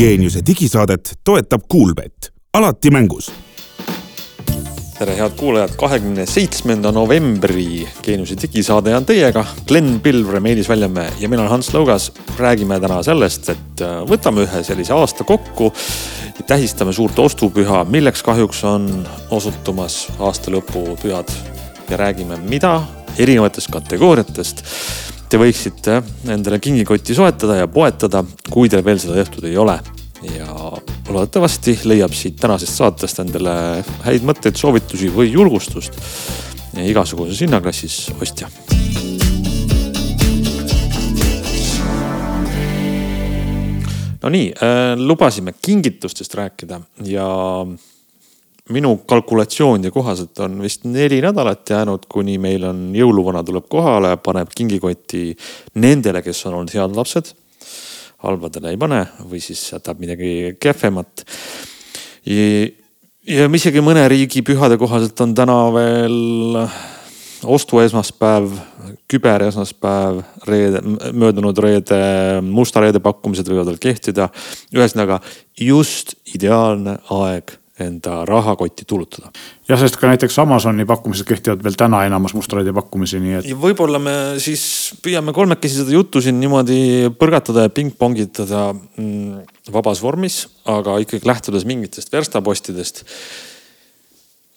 Geeniuse digisaadet toetab Kuulbett, alati mängus tere, head kuulajad, kahekümne seitsmenda novembri Geeniuse digisaade on teiega. Glen Pilvre, Meelis Väljamäe ja mina olen Hans Lõugas. räägime täna sellest, et äh, võtame ühe sellise aasta kokku. tähistame suurt ostupüha, milleks kahjuks on osutumas aasta lõpupühad ja räägime, mida erinevatest kategooriatest te võiksite endale kingikotti soetada ja poetada, kui teil veel seda tehtud ei ole. ja loodetavasti leiab siit tänasest saatest endale häid mõtteid, soovitusi või julgustust igasuguses hinnaklassis ostja. Nonii äh,, lubasime kingitustest rääkida ja minu kalkulatsioonide kohaselt on vist neli nädalat jäänud, kuni meil on jõuluvana tuleb kohale, paneb kingikotti nendele, kes on olnud head lapsed. halbadele ei pane või siis jätab midagi kehvemat. ja isegi mõne riigi pühade kohaselt on täna veel ostuesmaspäev, küberesmaspäev, reede, möödunud reede, musta reede pakkumised võivad veel kehtida. ühesõnaga just ideaalne aeg enda rahakotti tulutada. jah, sest ka näiteks Amazoni pakkumised kehtivad veel täna enamus Mustradi pakkumisi, nii et. võib-olla me siis püüame kolmekesi seda juttu siin niimoodi põrgatada ja pingpongitada mm, vabas vormis, aga ikkagi lähtudes mingitest verstapostidest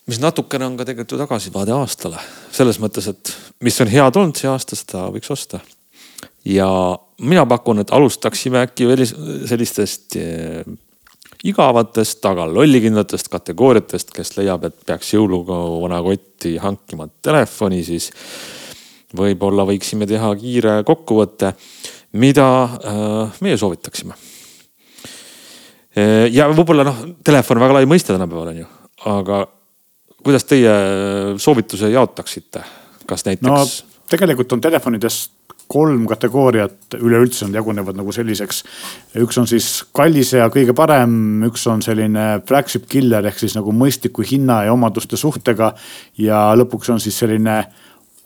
mis natukene on ka tegelikult ju tagasivaade aastale, selles mõttes, et mis on head olnud see aasta, seda võiks osta. ja mina pakun, et alustaksime äkki veel sellistest eh, igavatest, aga lollikindlatest kategooriatest, kes leiab, et peaks jõuluga vana kotti hankima telefoni, siis võib-olla võiksime teha kiire kokkuvõtte, mida äh, meie soovitaksime. Äh, ja võib-olla noh, telefon on väga lai mõiste tänapäeval on ju, aga kuidas teie soovituse jaotaksite, kas näiteks no,? tegelikult on telefonides kolm kategooriat üleüldse nad jagunevad nagu selliseks. üks on siis kallis ja kõige parem, üks on selline flagship killer ehk siis nagu mõistliku hinna ja omaduste suhtega. ja lõpuks on siis selline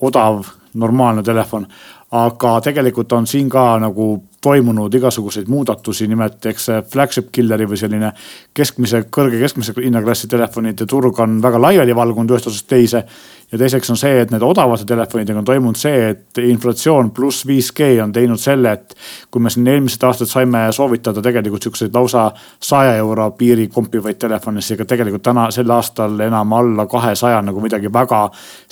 odav, normaalne telefon. aga tegelikult on siin ka nagu toimunud igasuguseid muudatusi, nimelt eks see flagship killeri või selline keskmise, kõrge keskmise hinnaklassi telefonide turg on väga laiali valgunud ühest otsast teise ja teiseks on see, et nende odavate telefonidega on toimunud see, et inflatsioon pluss 5G on teinud selle, et kui me siin eelmised aastad saime soovitada tegelikult siukseid lausa saja euro piiri kompivaid telefone, siis ega tegelikult täna sel aastal enam alla kahesaja nagu midagi väga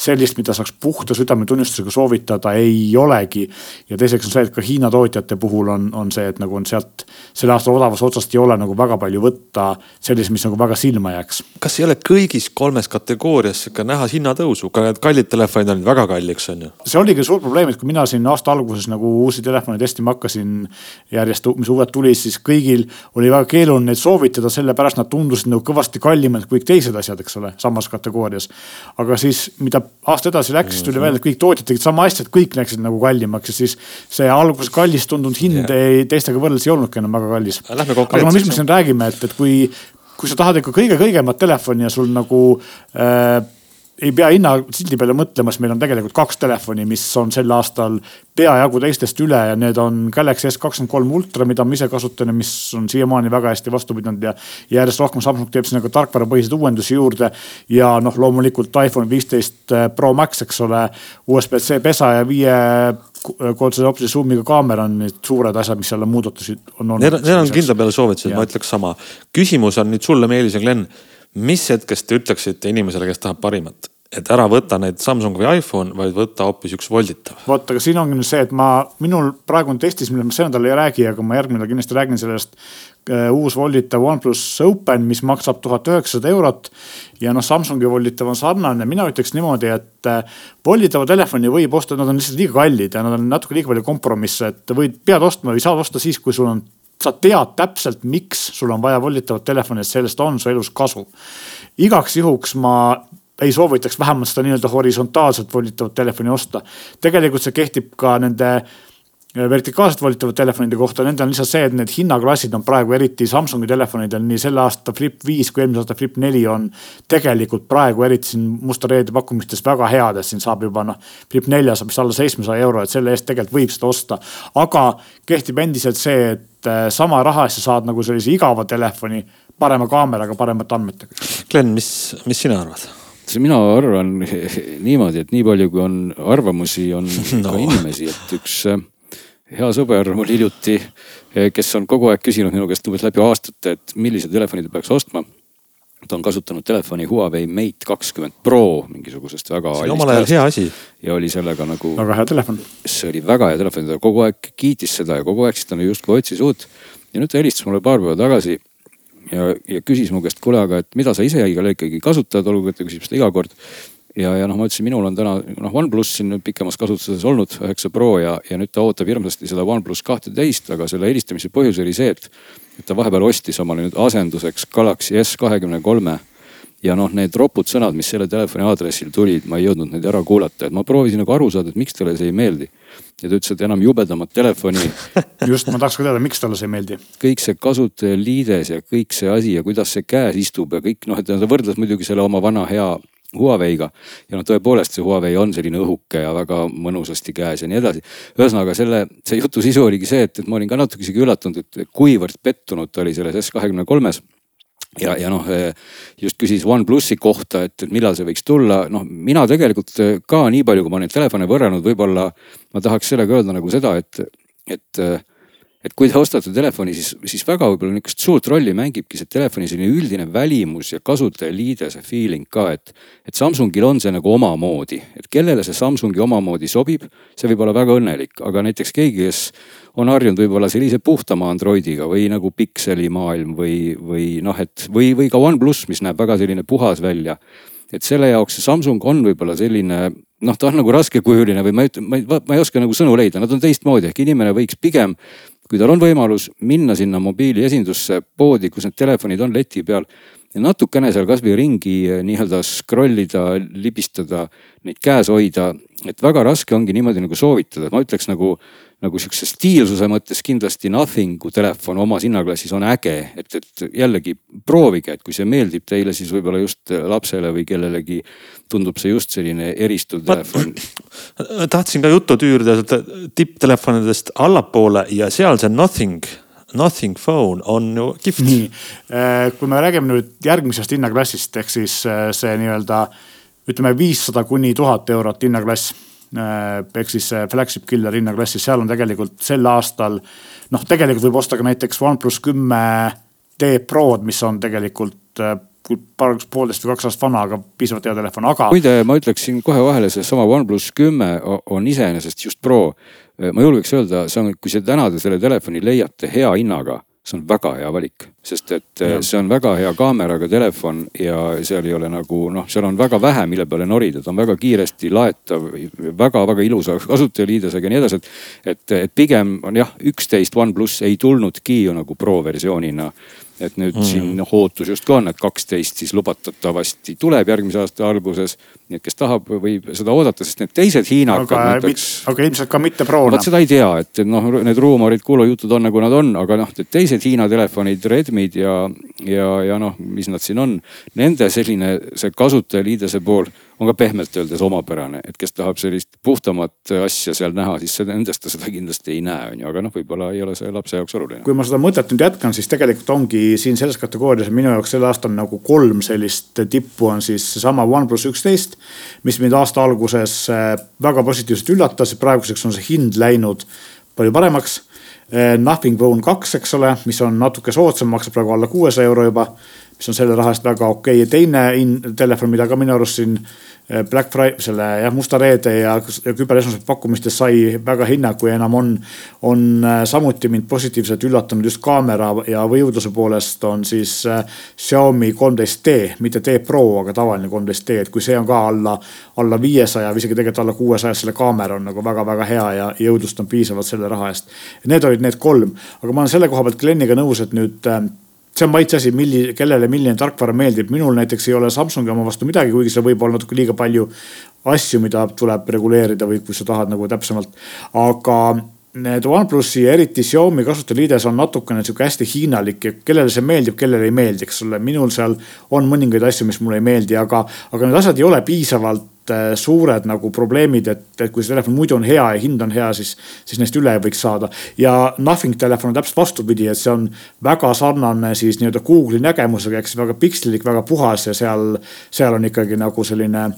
sellist, mida saaks puhta südametunnistusega soovitada, ei olegi. ja teiseks on see, et ka Hiina tootjate puhul on, on see, et nagu on sealt selle aasta odavast otsast ei ole nagu väga palju võtta sellist, mis nagu väga silma jääks. kas ei ole kõigis kolmes kategoorias sihuke näha hinnatõusu? Need kallid telefonid olid väga kalliks, on ju. see oligi suur probleem, et kui mina siin aasta alguses nagu uusi telefone testima hakkasin järjest, mis uued tulid, siis kõigil oli väga keeruline neid soovitada, sellepärast nad tundusid nagu kõvasti kallimad kui kõik teised asjad, eks ole, samas kategoorias. aga siis, mida aasta edasi läks, siis tuli välja, et kõik tootjad tegid sama asja, et kõik läksid nagu kallimaks ja siis see alguses kallis tundunud hind yeah. ei, teistega võrreldes ei olnudki enam väga kallis. aga no mis me siin räägime, et, et kui kui sa tahad ikka kõige-kõigemat telefoni ja sul nagu äh, ei pea hinnasildi peale mõtlema, sest meil on tegelikult kaks telefoni, mis on sel aastal peajagu teistest üle ja need on Galaxy S23 Ultra, mida ma ise kasutan ja mis on siiamaani väga hästi vastu pidanud ja. järjest rohkem Samsung teeb sinna ka tarkvarapõhiseid uuendusi juurde. ja noh, loomulikult iPhone viisteist Pro Max, eks ole, USB-C pesa ja viie koodse optilise zoom'iga kaamera on need suured asjad, mis seal on muudatusi on olnud. Need, need on kindla peale soovitused, ma ütleks sama. küsimus on nüüd sulle, Meelis ja Glen mis hetkest te ütleksite inimesele, kes tahab parimat? et ära võta neid Samsung või iPhone, vaid võta hoopis üks volditav. vot, aga siin ongi nüüd see, et ma, minul praegu on testis, millest ma see nädal ei räägi, aga ma järgmine nädal kindlasti räägin sellest uh,. uus volditav OnePlus Open, mis maksab tuhat üheksasada eurot. ja noh, Samsungi volditav on sarnane, mina ütleks niimoodi, et uh, volditava telefoni võib osta, nad on lihtsalt liiga kallid ja nad on natuke liiga palju kompromisse, et võid, pead ostma või saad osta siis, kui sul on sa tead täpselt, miks sul on vaja volditavat telefoni, et sellest on su elus kasu. igaks juhuks ma ei soovitaks vähemalt seda nii-öelda horisontaalselt volditavat telefoni osta. tegelikult see kehtib ka nende vertikaalselt volitavate telefonide kohta, nendel on lihtsalt see, et need hinnaklassid on praegu eriti Samsungi telefonidel nii selle aasta Flip viis kui eelmise aasta Flip neli on tegelikult praegu eriti siin musta reede pakkumistes väga head, et siin saab juba noh, Flip nelja saab vist alla seitsmesaja euro, et selle eest tegelikult võib seda osta. aga kehtib endiselt see, et äh, sama raha eest sa saad nagu sellise igava telefoni parema kaameraga, paremate andmetega. Glen, mis, mis sina arvad? mina arvan niimoodi, et nii palju, kui on arvamusi, on no. ka inimesi, et üks äh, hea sõber mul hiljuti, eh, kes on kogu aeg küsinud minu käest umbes läbi aastate, et millise telefoni ta peaks ostma. Ta on kasutanud telefoni Huawei Mate kakskümmend Pro mingisugusest väga. see on omal ajal hea asi. ja oli sellega nagu. väga hea telefon. see oli väga hea telefon, ta kogu aeg kiitis seda ja kogu aeg siis ta justkui otsis uut. ja nüüd ta helistas mulle paar päeva tagasi ja, ja küsis mu käest, kuule, aga et mida sa ise ikkagi kasutad, olgugi et ta küsib seda iga kord ja, ja noh, ma ütlesin, minul on täna noh, OnePlus siin pikemas kasutuses olnud, üheksa Pro ja, ja nüüd ta ootab hirmsasti seda OnePlus kahteteist, aga selle helistamise põhjus oli see, et, et ta vahepeal ostis omale nüüd asenduseks Galaxy S kahekümne kolme ja noh, need ropud sõnad, mis selle telefoni aadressil tulid, ma ei jõudnud neid ära kuulata, et ma proovisin nagu aru saada, et miks talle see ei meeldi. ja ta ütles, et enam jubedamat telefoni just, ma tahaks ka teada, miks talle see ei meeldi. kõik see kasutajaliides ja kõik see asi ja kuidas see käes istub ja kõik noh, et ta võrdles muidugi selle oma vana hea Huawei'ga. ja noh, tõepoolest see Huawei on selline õhuke ja väga mõnusasti käes ja nii edasi. ühesõnaga selle, see jutu sisu oligi see, et, et ma olin ka natuke isegi üllatunud, et kuivõrd pettunud ta oli selles S kahekümne kolmes ja, ja noh, just küsis OnePlusi kohta, et, millal see võiks tulla, noh, mina tegelikult ka nii palju, kui ma neid telefone võrrelnud, võib-olla ma tahaks sellega öelda nagu seda, et, et et kui te ostate telefoni, siis, siis väga võib-olla niisugust suurt rolli mängibki see telefoni selline üldine välimus ja kasutajaliide, see feeling ka, et. et Samsungil on see nagu omamoodi, et kellele see Samsungi omamoodi sobib, see võib olla väga õnnelik, aga näiteks keegi, kes on harjunud võib-olla sellise puhtama Androidiga või nagu pikseli maailm või, või noh, et või, või ka OnePlus, mis näeb väga selline puhas välja. Et selle jaoks see Samsung on võib-olla selline noh, ta on nagu raskekujuline või ma ei, ma ei, ma ei oska nagu sõnu leida, nad on teistmoodi, ehk inimene võiks pigem kui tal on võimalus minna sinna mobiiliesindusse poodi, kus need telefonid on leti peal ja natukene seal kasvõi ringi eh, nii-öelda scroll ida, libistada, neid käes hoida. et väga raske ongi niimoodi nagu soovitada, ma ütleks nagu nagu sihukese stiilsuse mõttes kindlasti Nothing'u telefon omas hinnaklassis on äge, et, et jällegi proovige, et kui see meeldib teile, siis võib-olla just lapsele või kellelegi tundub see just selline eristuv telefon. tahtsin ka juttu tüürida tipptelefonidest allapoole ja seal see Nothing Nothing Phone on ju kihvt. nii, äh, kui me räägime nüüd järgmisest hinnaklassist ehk siis äh, see nii-öelda ütleme viissada kuni tuhat eurot hinnaklass ehk siis flagship killer hinnaklassis, seal on tegelikult sel aastal noh, tegelikult võib osta ka näiteks OnePlus kümme T Prod, mis on tegelikult äh, paar, poolteist või kaks aastat vana, aga piisavalt hea telefon, aga. muide, ma ütleksin kohe vahele, seesama OnePlus kümme on iseenesest just Pro. ma julgeks öelda, see on, kui te täna te selle telefoni leiate hea hinnaga see on väga hea valik, sest et ja. see on väga hea kaameraga telefon ja seal ei ole nagu noh, seal on väga vähe, mille peale norida, ta on väga kiiresti laetav väga,, väga-väga ilusa kasutajaliidesega ja nii edasi, et. et, et pigem on jah, üksteist OnePlus ei tulnudki ju nagu pro versioonina et nüüd mm. siin noh, ootus justkui on, et kaksteist siis lubatatavasti tuleb järgmise aasta alguses. nii et kes tahab, võib seda oodata, sest need teised hiinakad aga, näiteks. aga ilmselt ka mitte Pro. vot seda ei tea, et noh, need ruumorid, kuulujutud on nagu nad on, aga noh, teised Hiina telefonid, Redmid ja, ja, ja noh, mis nad siin on. Nende selline see kasutajaliidese pool on ka pehmelt öeldes omapärane, et kes tahab sellist puhtamat asja seal näha, siis nendest ta seda kindlasti ei näe, on ju, aga noh, võib-olla ei ole see lapse jaoks oluline. kui ma seda mõtet nüüd jätkan, siis tegelikult ongi siin selles kategoorias minu jaoks sel aastal nagu kolm sellist tippu on siis seesama OnePlus üksteist. mis mind aasta alguses äh, väga positiivselt üllatas, praeguseks on see hind läinud palju paremaks. Äh, Nothing Phone kaks, eks ole, mis on natuke soodsam, maksab praegu alla kuuesaja euro juba mis on selle raha eest väga okei okay. ja teine telefon, mida ka minu arust siin eh, Black Friday, selle jah, musta reede ja, ja küberesmaspäeva pakkumistes sai väga hinnaku ja enam on. on eh, samuti mind positiivselt üllatanud just kaamera ja võimuduse poolest on siis äh, Xiaomi kolmteist D, mitte D Pro, aga tavaline kolmteist D, et kui see on ka alla, alla viiesaja või isegi tegelikult alla kuuesaja, selle kaamera on nagu väga-väga hea ja jõudlust on piisavalt selle raha eest. Need olid need kolm, aga ma olen selle koha pealt Gleniga nõus, et nüüd see on maitse asi, milli-, kellele milline tarkvara meeldib, minul näiteks ei ole Samsungi oma vastu midagi, kuigi seal võib olla natuke liiga palju asju, mida tuleb reguleerida või kui sa tahad nagu täpsemalt. aga need OnePlusi ja eriti Xiaomi kasutajaliides on natukene sihuke hästi hiinalik ja kellele see meeldib, kellele ei meeldi, eks ole. minul seal on mõningaid asju, mis mulle ei meeldi, aga, aga need asjad ei ole piisavalt suured nagu probleemid, et, et kui see telefon muidu on hea ja hind on hea, siis, siis neist üle võiks saada. ja Nothing telefon on täpselt vastupidi, et see on väga sarnane siis nii-öelda Google'i nägemusega, eks väga pikslilik, väga puhas ja seal, seal on ikkagi nagu selline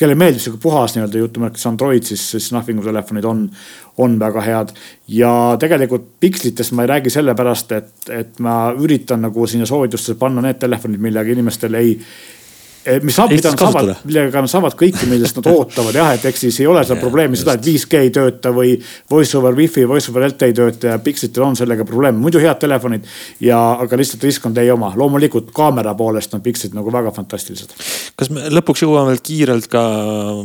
kellele meeldib sihuke puhas nii-öelda jutumärkides Android, siis, siis Nothingu telefonid on, on väga head. ja tegelikult pikslitest ma ei räägi sellepärast, et, et ma üritan nagu sinna soovitustesse panna need telefonid, millega inimestel ei mis saab, mida nad saavad, millega nad saavad kõike, millest nad ootavad jah, et eks siis ei ole seal yeah, probleemi seda, et 5G ei tööta või voice over wifi, voice over LTE ei tööta ja Pixelitel on sellega probleem, muidu head telefonid. ja, aga lihtsalt risk on teie oma, loomulikult kaamera poolest on Pixelid nagu väga fantastilised. kas me lõpuks jõuame veel kiirelt ka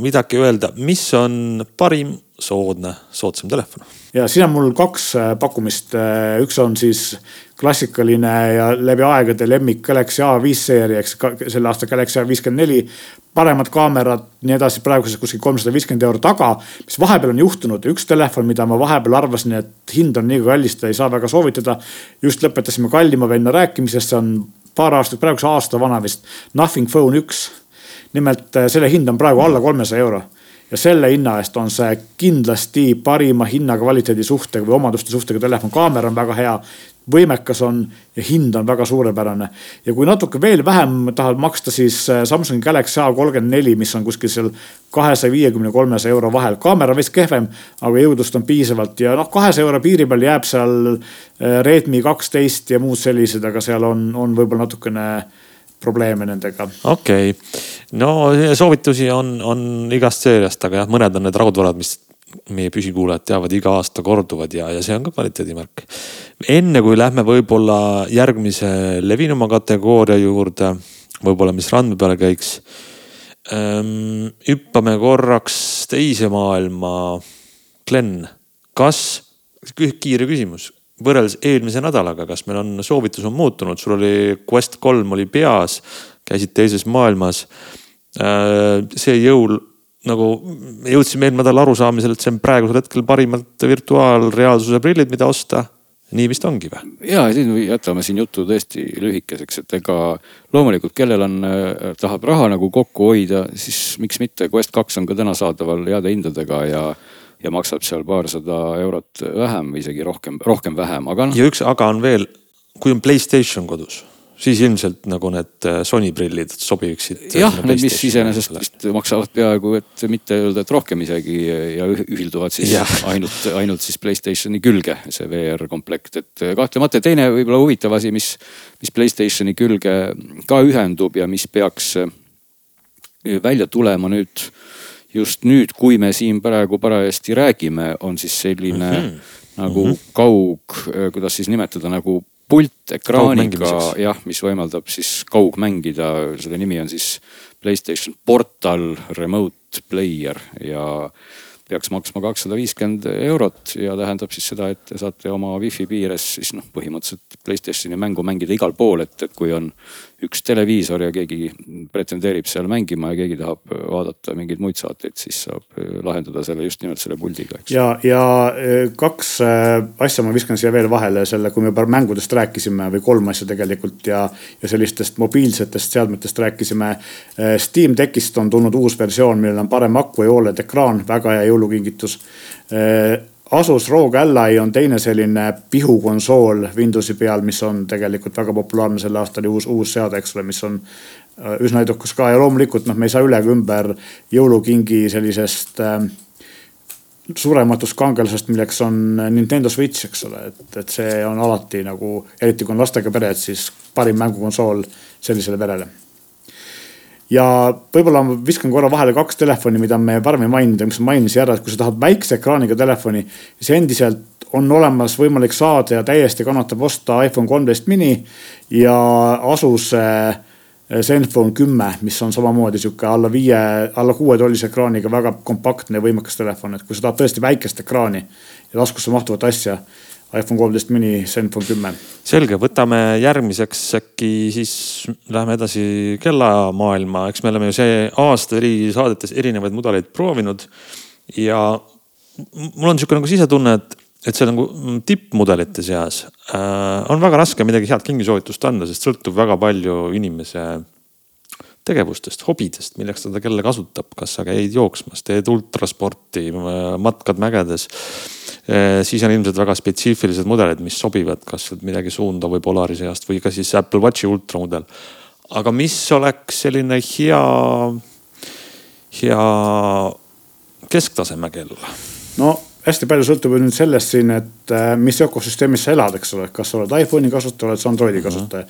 midagi öelda, mis on parim soodne, soodsam telefon? ja siin on mul kaks äh, pakkumist, äh, üks on siis klassikaline ja läbi aegade lemmik Galaxy A5 seeria, eks selle aasta Galaxy A54. paremad kaamerad, nii edasi, praeguses kuskil kolmsada viiskümmend euro taga. mis vahepeal on juhtunud, üks telefon, mida ma vahepeal arvasin, et hind on nii kallis, seda ei saa väga soovitada. just lõpetasime kallima venna rääkimisest, see on paar aastat, praeguse aasta vana vist. Nothing Phone üks. nimelt äh, selle hind on praegu alla kolmesaja euro ja selle hinna eest on see kindlasti parima hinna kvaliteedi suhtega või omaduste suhtega telefon, kaamera on väga hea, võimekas on ja hind on väga suurepärane. ja kui natuke veel vähem tahad maksta, siis äh, Samsung Galaxy A34, mis on kuskil seal kahesaja viiekümne, kolmesaja euro vahel. kaamera veits kehvem, aga jõudlust on piisavalt ja noh, kahesaja euro piiri peal jääb seal äh, Redmi kaksteist ja muud sellised, aga seal on, on võib-olla natukene probleeme nendega. okei okay., no soovitusi on, on igast seeriast, aga jah, mõned on need raudvarad, mis meie püsikuulajad teavad, iga aasta korduvad ja, ja see on ka kvaliteedimärk. enne kui lähme võib-olla järgmise levinuma kategooria juurde, võib-olla mis randme peale käiks ähm,. hüppame korraks teise maailma. Glen, kas, kiire küsimus, võrreldes eelmise nädalaga, kas meil on, soovitus on muutunud, sul oli Quest kolm oli peas, käisid teises maailmas. Äh, see jõul nagu me jõudsime eelmine nädal arusaamisele, et see on praegusel hetkel parimalt virtuaalreaalsuse prillid, mida osta. nii vist ongi või? ja siin jätame siin jutu tõesti lühikeseks, et ega loomulikult, kellel on, äh, tahab raha nagu kokku hoida, siis miks mitte, Quest kaks on ka täna saadaval heade hindadega ja ja maksab seal paarsada eurot vähem või isegi rohkem, rohkem vähem, aga noh. ja üks aga on veel, kui on Playstation kodus siis ilmselt nagu need äh, Sony prillid sobiksid. Äh, jah, need, mis iseenesest vist maksavad peaaegu, et mitte öelda, et rohkem isegi ja ühilduvad siis ja. ainult, ainult siis Playstationi külge, see VR komplekt, et kahtlemata teine võib-olla huvitav asi, mis, mis Playstationi külge ka ühendub ja mis peaks äh, välja tulema nüüd just nüüd, kui me siin praegu parajasti räägime, on siis selline mm -hmm. nagu mm -hmm. kaug, kuidas siis nimetada, nagu pult ekraaniga jah, mis võimaldab siis kaugmängida, selle nimi on siis Playstation Portal Remote Player ja peaks maksma kakssada viiskümmend eurot ja tähendab siis seda, et te saate oma wifi piires siis noh, põhimõtteliselt Playstationi mängu mängida igal pool, et, et kui on üks televiisor ja keegi pretendeerib seal mängima ja keegi tahab vaadata mingeid muid saateid, siis saab lahendada selle just nimelt selle puldiga. ja, ja e, kaks e, asja ma viskan siia veel vahele selle, kui me juba mängudest rääkisime või kolm asja tegelikult ja, ja sellistest mobiilsetest seadmetest rääkisime. Steam Deckist on tulnud uus versioon, millel on parem aku ja Oled ekraan, väga hea jõulukingitus Asus ROG Ally on teine selline pihukonsool Windowsi peal, mis on tegelikult väga populaarne sel aastal ja uus, uus seade, eks ole, mis on äh, üsna edukas ka. Ja loomulikult noh, me ei saa üle ega ümber jõulukingi sellisest äh, surematust kangelasest, milleks on Nintendo Switch, eks ole, et, et see on alati nagu, eriti kui on lastega pered, siis parim mängukonsool sellisele perele ja võib-olla ma viskan korra vahele kaks telefoni, mida me varem ei maininud. Ja mis ma mainisin ära, et kui sa tahad väikse ekraaniga telefoni, siis endiselt on olemas võimalik saada ja täiesti kannatab osta iPhone kolmteist mini ja Asus Zenfone kümme, mis on samamoodi sihuke alla viie, alla kuuetollise ekraaniga väga kompaktne ja võimekas telefon, et kui sa tahad tõesti väikest ekraani ja taskusse mahtuvat asja iPhone kolmteist mini, Zenfone kümme. selge, võtame järgmiseks äkki siis läheme edasi kellamaailma, eks me oleme ju see aasta eri saadetes erinevaid mudeleid proovinud. ja mul on sihuke nagu sisetunne, et, et see nagu tippmudelite seas äh, on väga raske midagi head kingisoovitust anda, sest sõltub väga palju inimese tegevustest, hobidest, milleks ta kella kasutab, kas sa käid jooksmas, teed ultrasporti, matkad mägedes. Äh, siis on ilmselt väga spetsiifilised mudelid, mis sobivad, kas midagi suunda või Polari seast või ka siis Apple Watchi ultramudel. aga mis oleks selline hea, hea kesktaseme kell? no hästi palju sõltub nüüd sellest siin, et äh, mis ökosüsteemis sa elad, eks ole, kas sa oled iPhone'i kasutaja, oled sa Androidi mhm. kasutaja.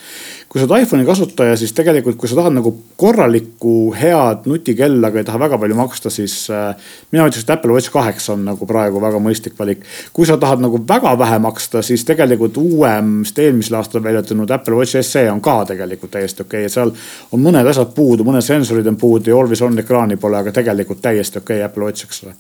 kui sa oled iPhone'i kasutaja, siis tegelikult, kui sa tahad nagu korralikku head nutikella, aga ei taha väga palju maksta, siis äh, mina ütleks, et Apple Watch kaheksa on nagu praegu väga mõistlik valik. kui sa tahad nagu väga vähe maksta, siis tegelikult uuem, vist eelmisel aastal välja tulnud Apple Watch SE on ka tegelikult täiesti okei okay., et seal on mõned asjad puudu, mõned sensorid on puudu ja always on ekraani pole, aga tegelikult täiesti okei okay, Apple Watch, eks ole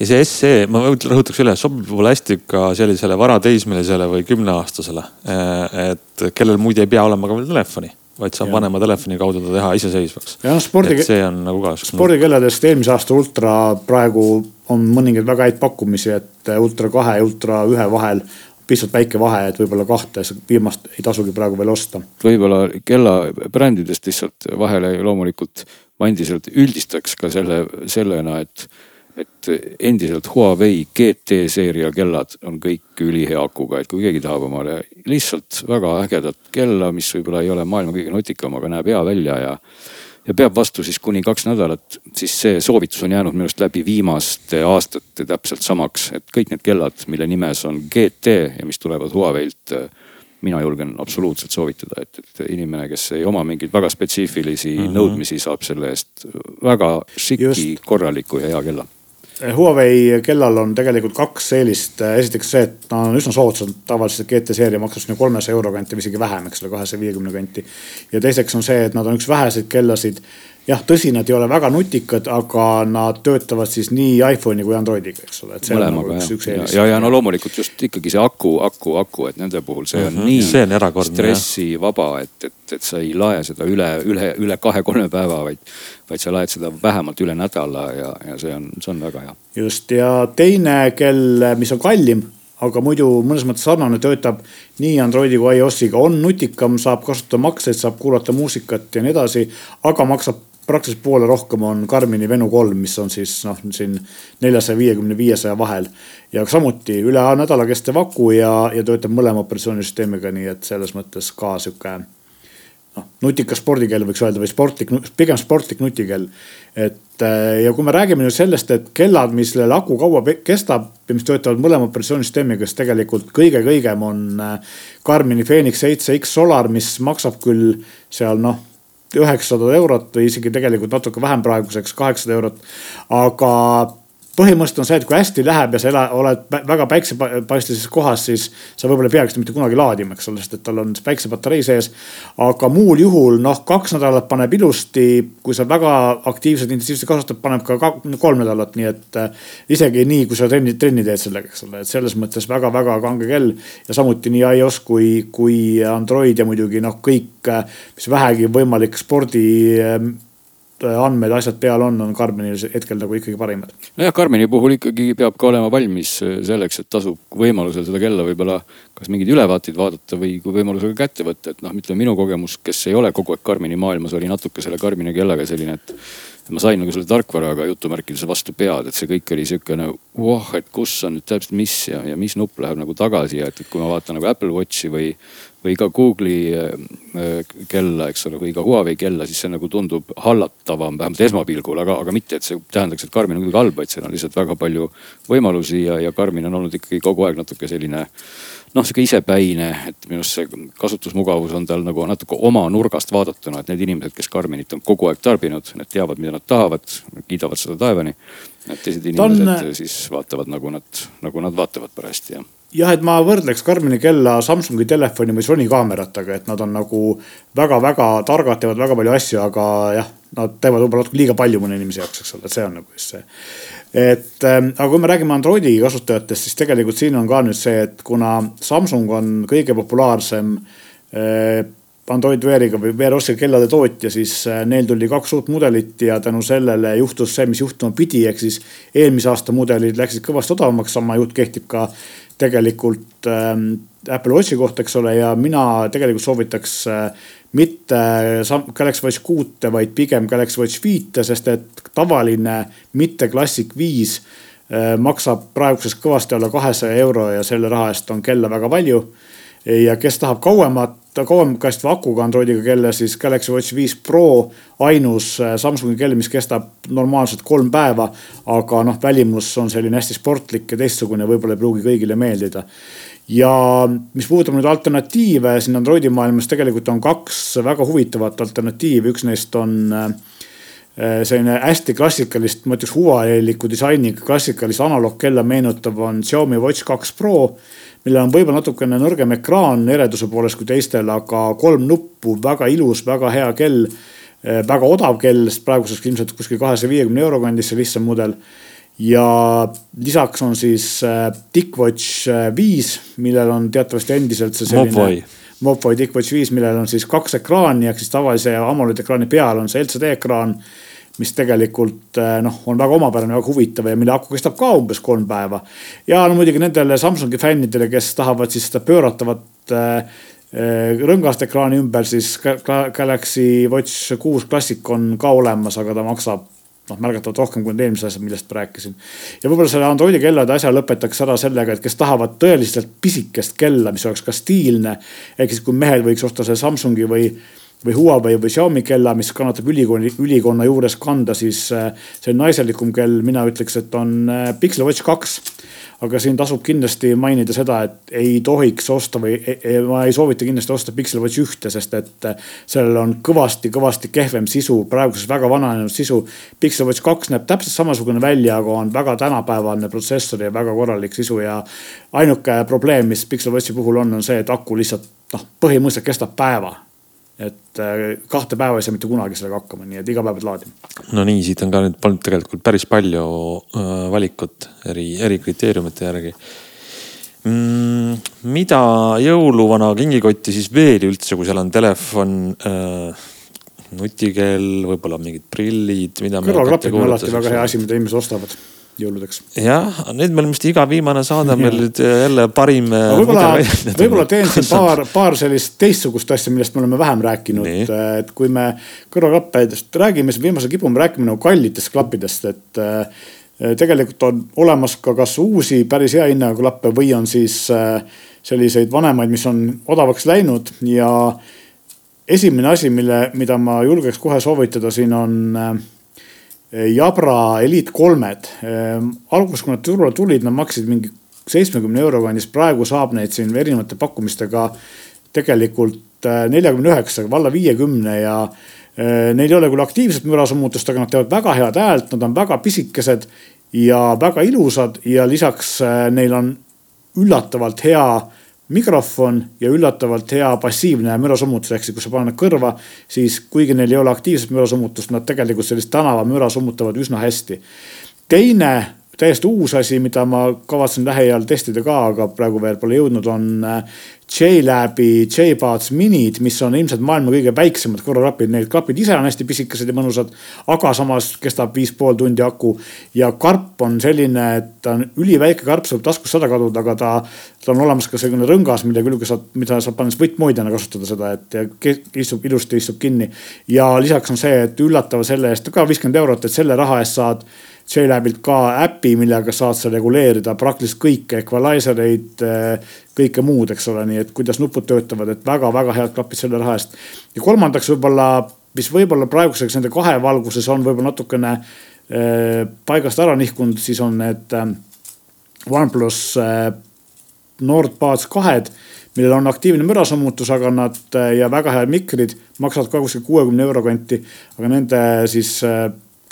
ja see SE, ma rõhutaks üle, sobib võib-olla hästi ka sellisele varateismelisele või kümneaastasele. Eh, et kellel muide ei pea olema ka veel telefoni vaid saab ja. vanema telefoni kaudu ta teha iseseisvaks. ja noh spordi. see on nagu ka. spordikelladest eelmise aasta ultra praegu on mõningaid väga häid pakkumisi, et ultra kahe ja ultra ühe vahel pisut väike vahe, et võib-olla kahte, viimast ei tasugi praegu veel osta. võib-olla kella brändidest lihtsalt vahele loomulikult ma endiselt üldistaks ka selle, sellena, et et endiselt Huawei GT seeria kellad on kõik ülihea akuga, et kui keegi tahab omale lihtsalt väga ägedat kella, mis võib-olla ei ole maailma kõige nutikam, aga näeb hea välja ja ja peab vastu siis kuni kaks nädalat, siis see soovitus on jäänud minu arust läbi viimaste aastate täpselt samaks, et kõik need kellad, mille nimes on GT ja mis tulevad Huawei'lt mina julgen absoluutselt soovitada, et, et inimene, kes ei oma mingeid väga spetsiifilisi mm -hmm. nõudmisi, saab selle eest väga šiki, korraliku ja hea kella Huawei kellal on tegelikult kaks eelist, esiteks see, et ta on üsna soodsalt, tavaliselt GT seeria maksab sinna kolmesaja euro kanti või isegi vähem, eks ole, kahesaja viiekümne kanti. ja teiseks on see, et nad on üks väheseid kellasid jah, tõsi, nad ei ole väga nutikad, aga nad töötavad siis nii iPhone'i kui Androidiga, eks ole, et see Mõlemaga, on nagu üks, üks eelis. ja, ja no loomulikult just ikkagi see aku, aku, aku, et nende puhul see on mm -hmm. nii see on stressivaba, et, et, et sa ei lae seda üle, üle, üle kahe-kolme päeva, vaid, vaid sa laed seda vähemalt üle nädala ja, ja see on, see on väga hea. just ja teine kell, mis on kallim aga muidu mõnes mõttes sarnane, töötab nii Androidi kui iOS-iga, on nutikam, saab kasutada makseid, saab kuulata muusikat ja nii edasi, aga maksab praktiliselt poole rohkem on Karmini Venu kolm, mis on siis noh, siin neljasaja viiekümne, viiesaja vahel. ja samuti üle nädala kestev aku ja, ja töötab mõlema operatsioonisüsteemiga, nii et selles mõttes ka sihuke noh, nutikas spordikell võiks öelda või sportlik, pigem sportlik nutikell. et äh, ja kui me räägime nüüd sellest, et kellad, millel aku kaua kestab ja mis töötavad mõlema operatsioonisüsteemiga, siis tegelikult kõige-kõigem on Karmini äh, Phoenix 7X Solar, mis maksab küll seal noh üheksasada eurot või isegi tegelikult natuke vähem praeguseks, kaheksasada eurot. aga põhimõtteliselt on see, et kui hästi läheb ja sa ela, oled väga päiksepaistelises kohas, siis sa võib-olla ei seda mitte kunagi laadima, eks ole, sest et tal on päiksepatarei sees. aga muul juhul noh, kaks nädalat paneb ilusti, kui sa väga aktiivselt, intensiivselt kasutad, paneb ka kolm nädalat, nii et äh, isegi nii, kui sa trenni, trenni teed sellega, eks ole, et selles mõttes väga-väga kange kell. ja samuti nii iOS kui, kui Android ja muidugi noh, kõik, äh, mis vähegi võimalik spordi Äh, andmed, asjad peal on, on Karmenil hetkel nagu ikkagi parimad. nojah, Karmeni puhul ikkagi peab ka olema valmis äh, selleks, et tasub võimalusel seda kella võib-olla kas mingeid ülevaateid vaadata või kui võimalusega kätte võtta, et noh, ütleme minu kogemus, kes ei ole kogu aeg Karmeni maailmas, oli natuke selle Karmini kellaga selline, et ma sain nagu selle tarkvaraga jutumärkides vastu pead, et see kõik oli sihukene, voh, et kus on nüüd täpselt mis ja, ja mis nupp läheb nagu tagasi ja et, et kui ma vaatan nagu Apple Watchi või, või ka Google'i äh, kella, eks ole, või ka Huawei kella, siis see nagu tundub hallatavam, vähemalt esmapilgul, aga, aga mitte, et see tähendaks, et Karmin on kuidagi halb, vaid seal on lihtsalt väga palju võimalusi ja, ja Karmin on olnud ikkagi kogu aeg natuke selline noh, sihuke isepäine, et minu arust see kasutusmugavus on tal nagu natuke oma nurgast vaadatuna, et need inimesed, kes Karminit on kogu aeg tarbinud, need teavad, mida nad tahavad, kiidavad seda taevani. Need teised inimesed on... siis vaatavad nagu nad, nagu nad vaatavad parajasti jah jah, et ma võrdleks Karmini kella Samsungi telefoni või Sony kaameratega, et nad on nagu väga-väga targad, teevad väga palju asju, aga jah, nad teevad võib-olla natuke liiga palju mõne inimese jaoks, eks ole, et see on nagu just see et ähm, aga kui me räägime Androidi kasutajatest, siis tegelikult siin on ka nüüd see, et kuna Samsung on kõige populaarsem äh, Android Weariga või Wear OS-iga kellade tootja, siis neil tuli kaks uut mudelit ja tänu sellele juhtus see, mis juhtuma pidi, ehk siis eelmise aasta mudelid läksid kõvasti odavamaks, sama jutt kehtib ka tegelikult ähm, Apple Watchi kohta, eks ole, ja mina tegelikult soovitaks äh, mitte Galaxy Watch kuute, vaid pigem Galaxy Watch viite, sest et tavaline mitte Classic viis äh, maksab praeguses kõvasti alla kahesaja euro ja selle raha eest on kella väga palju. ja kes tahab kauemat, kauem kästva akuga Androidiga kella, siis Galaxy Watch viis Pro ainus äh, Samsungi kell, mis kestab normaalselt kolm päeva. aga noh, välimus on selline hästi sportlik ja teistsugune, võib-olla ei pruugi kõigile meeldida ja mis puudutab nüüd alternatiive siin Androidi maailmas, tegelikult on kaks väga huvitavat alternatiivi, üks neist on äh, selline hästi klassikalist, ma ütleks Huawei-liku disainiga klassikalist analoogkella meenutav on Xiaomi Watch kaks Pro. millel on võib-olla natukene nõrgem ekraan ereduse poolest kui teistel, aga kolm nuppu, väga ilus, väga hea kell. Äh, väga odav kell, sest praeguseks ilmselt kuskil kahesaja viiekümne euro kandis see lihtsam mudel ja lisaks on siis äh, TicWatch äh, viis, millel on teatavasti endiselt see selline. Mobvoi TicWatch viis, millel on siis kaks ekraani ehk siis tavalise AMOLED ekraani peal on see LCD ekraan. mis tegelikult äh, noh, on väga omapärane, väga huvitav ja mille aku kestab ka umbes kolm päeva. ja no muidugi nendele Samsungi fännidele, kes tahavad siis seda pööratavat rõngast ekraani ümber, siis Galaxy Watch kuus Classic on ka olemas, aga ta maksab noh, märgatavalt rohkem kui need eelmised asjad, millest ma rääkisin. ja võib-olla selle Androidi kellade asja lõpetaks ära sellega, et kes tahavad tõeliselt pisikest kella, mis oleks ka stiilne. ehk siis, kui mehel võiks osta see Samsungi või, või Huawei või Xiaomi kella, mis kannatab ülikooli, ülikonna juures kanda, siis äh, see naiselikum kell, mina ütleks, et on äh, Pixel Watch kaks aga siin tasub kindlasti mainida seda, et ei tohiks osta või ei, e, ma ei soovita kindlasti osta Pixel Watch ühte, sest et äh, sellel on kõvasti-kõvasti kehvem sisu, praeguses väga vananenud sisu. Pixel Watch kaks näeb täpselt samasugune välja, aga on väga tänapäevane protsessor ja väga korralik sisu ja ainuke probleem, mis Pixel Watchi puhul on, on see, et aku lihtsalt noh, põhimõtteliselt kestab päeva et äh, kahte päeva ei saa mitte kunagi sellega hakkama, nii et iga päev pead laadima. no nii, siit on ka nüüd olnud tegelikult päris palju äh, valikut eri, eri kriteeriumite järgi mm,. mida jõuluvana kingikotti siis veel üldse, kui seal on telefon äh,, nutikell, võib-olla mingid prillid, mida. kõrvaklapid on alati väga hea asi, mida inimesed ostavad jõuludeks. jah, nüüd meil vist iga viimane saade meil nüüd jälle parim. Äh, võib-olla, võib-olla teen siin paar, paar sellist teistsugust asja, millest me oleme vähem rääkinud. et kui me kõrvaklappidest räägime, siis viimasel kipume rääkima nagu kallitest klappidest, et äh, tegelikult on olemas ka kas uusi päris hea hinnaga klappe või on siis äh, selliseid vanemaid, mis on odavaks läinud ja esimene asi, mille, mida ma julgeks kohe soovitada siin on Jabra Elite kolmed. Ehm, alguses, kui nad turule tulid, nad maksid mingi seitsmekümne euro kandis, praegu saab neid siin erinevate pakkumistega tegelikult äh, neljakümne üheksaga, valla viiekümne ja äh, neil ei ole küll aktiivset mürasummutust, aga nad teevad väga head häält, nad on väga pisikesed ja väga ilusad ja lisaks äh, neil on üllatavalt hea mikrofon ja üllatavalt hea passiivne mürasummutus, ehk siis kui sa paned kõrva, siis kuigi neil ei ole aktiivset mürasummutust, nad tegelikult sellist tänavamüra summutavad üsna hästi. teine täiesti uus asi, mida ma kavatsen lähiajal testida ka, aga praegu veel pole jõudnud, on äh, J-Labi J-Buds minid, mis on ilmselt maailma kõige väiksemad kõrvaklapid. Need klapid ise on hästi pisikesed ja mõnusad, aga samas kestab viis pool tundi aku. ja karp on selline, et ta on üliväike karp, saab taskust sada kaduda, aga ta, tal on olemas ka selline rõngas, mille külge saad, mida saab pannes võttmoidjana kasutada seda, et istub ilusti, istub kinni. ja lisaks on see, et üllatav selle eest ka viiskümmend eurot, et selle raha eest saad JLabilt ka äpi, millega saad sa reguleerida praktiliselt kõike, equalizer eid, eh, kõike muud, eks ole, nii et kuidas nupud töötavad, et väga-väga head klapid selle raha eest. ja kolmandaks võib-olla, mis võib-olla praeguseks nende kahe valguses on võib-olla natukene eh, paigast ära nihkunud, siis on need eh, OnePlus NordBuds kahed millel on aktiivne mürasummutus, aga nad ja väga head mikrid maksavad ka kuskil kuuekümne euro kanti. aga nende siis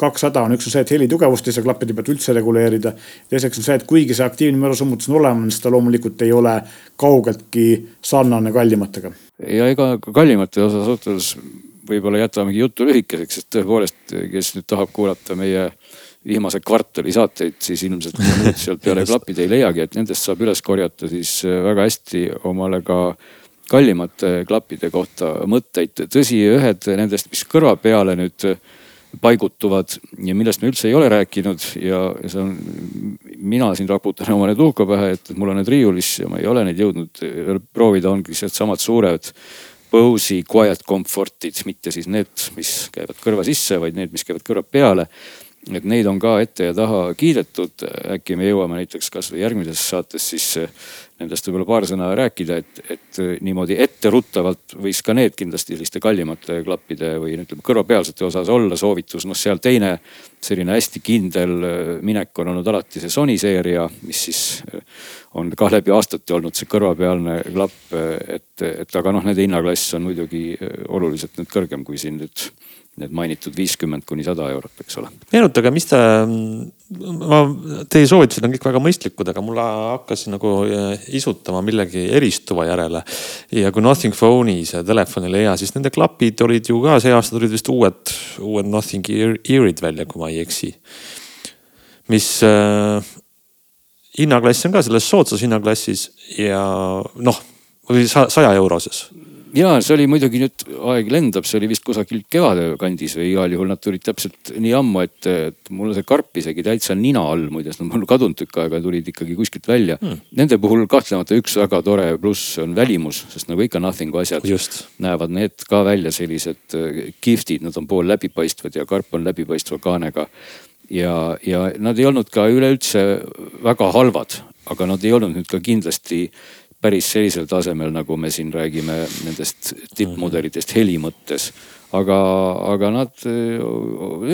kaks häda on, üks on see, et heli tugevust ei saa klappide pealt üldse reguleerida. teiseks on see, et kuigi see aktiivne mürasummutus on olemas, ta loomulikult ei ole kaugeltki sarnane kallimatega. ja ega kallimate osas otsus võib-olla jätamegi jutu lühikeseks, sest tõepoolest, kes nüüd tahab kuulata meie viimase kvartali saateid, siis ilmselt muud sealt peale klapid ei leiagi, et nendest saab üles korjata siis väga hästi omale ka kallimate klappide kohta mõtteid. tõsi, ühed nendest, mis kõrva peale nüüd paigutuvad ja millest me üldse ei ole rääkinud ja, see on, mina siin raputan omale tuhka pähe, et mul on need riiulis ja ma ei ole neid jõudnud proovida, ongi sealtsamad suured Bose'i quiet comfort'id, mitte siis need, mis käivad kõrva sisse, vaid need, mis käivad kõrva peale et neid on ka ette ja taha kiidetud. äkki me jõuame näiteks kasvõi järgmises saates siis nendest võib-olla paar sõna rääkida, et, et niimoodi etteruttavalt võiks ka need kindlasti selliste kallimate klappide või ütleme kõrvapealsete osas olla soovitus. noh, seal teine selline hästi kindel minek on olnud alati see Sony seeria, mis siis on ka läbi aastate olnud see kõrvapealne klapp. et, et aga noh, nende hinnaklass on muidugi oluliselt nüüd kõrgem kui siin nüüd need mainitud viiskümmend kuni sada eurot, eks ole. meenutage, mis te, ma, teie soovitused on kõik väga mõistlikud, aga mul hakkas nagu äh, isutama millegi eristuva järele. ja kui Nothing Phone'i see telefon oli hea, siis nende klapid olid ju ka, see aasta tulid vist uued, uued Nothing Ear'id välja, kui ma ei eksi. mis äh, hinnaklass on ka selles soodsas hinnaklassis ja noh, või saja euroses ja see oli muidugi nüüd, aeg lendab, see oli vist kusagil kevade kandis või igal juhul nad tulid täpselt nii ammu, et, et mul see karp isegi täitsa nina all, muideks nad mul kadunud tükk aega, tulid ikkagi kuskilt välja hmm.. Nende puhul kahtlemata üks väga tore pluss on välimus, sest nagu ikka nothing'u asjad Just. näevad need ka välja sellised äh, kihvtid, nad on pool läbipaistvad ja karp on läbipaistva kaanega. ja, ja nad ei olnud ka üleüldse väga halvad, aga nad ei olnud nüüd ka kindlasti päris sellisel tasemel, nagu me siin räägime nendest tippmudelitest heli mõttes. aga, aga nad, te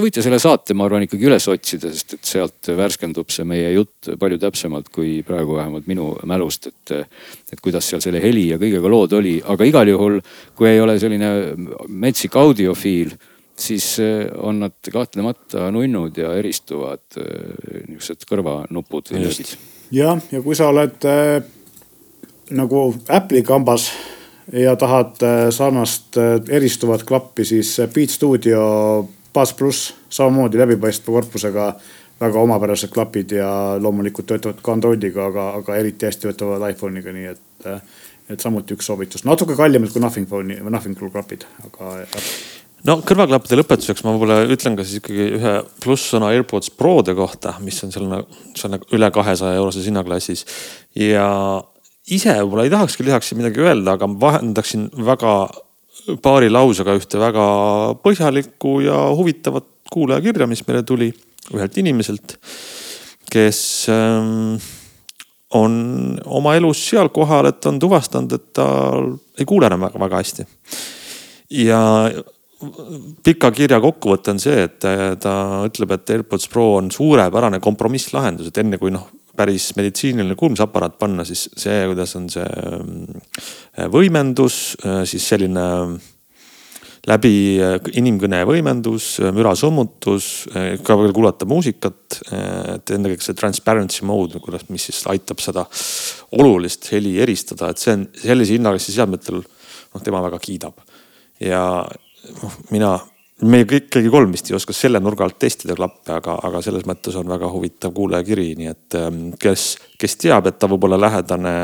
võite selle saate, ma arvan, ikkagi üles otsida, sest et sealt värskendub see meie jutt palju täpsemalt kui praegu vähemalt minu mälust, et, et kuidas seal selle heli ja kõigega lood oli, aga igal juhul, kui ei ole selline metsik audiofiil siis on nad kahtlemata nunnud ja eristuvad niisugused kõrvanupud. jah, ja kui sa oled nagu Apple'i kambas ja tahad äh, sarnast äh, eristuvat klappi, siis Beat Studio Bass pluss samamoodi läbipaistva korpusega väga omapärased klapid ja loomulikult töötavad ka Androidiga, aga, aga eriti hästi töötavad iPhone'iga, nii et, äh, et samuti üks soovitus. natuke kallimad kui Nothing Phone'i Nothing klapid, aga no kõrvaklappide lõpetuseks ma võib-olla ütlen ka siis ikkagi ühe plusssõna AirPods Prode kohta, mis on selline, see on nagu üle kahesaja euroses hinnaklassis. ja ise võib-olla ei tahakski lisaks midagi öelda, aga vahendaksin väga paari lausega ühte väga põhjalikku ja huvitavat kuulajakirja, mis meile tuli ühelt inimeselt, kes ähm, on oma elus seal kohal, et on tuvastanud, et ta ei kuule enam väga-väga hästi. ja pika kirja kokkuvõte on see, et ta ütleb, et AirPods Pro on suurepärane kompromisslahendus, et enne kui noh päris meditsiiniline kuulmisaparaat panna, siis see, kuidas on see äh, võimendus, äh, siis selline läbi äh, inimkõne võimendus, mürasummutus, ka veel kuulata muusikat. et ennekõike see transparency mode, kuidas, mis siis aitab seda olulist heli eristada, et see on sellise hinnaklassi seadmetel, noh tema väga kiidab. ja noh, mina me kõik, keegi kolm vist ei oska selle nurga alt testida klappe, aga, aga selles mõttes on väga huvitav kuulajakiri, nii et ähm, kes, kes teab, et ta võib-olla lähedane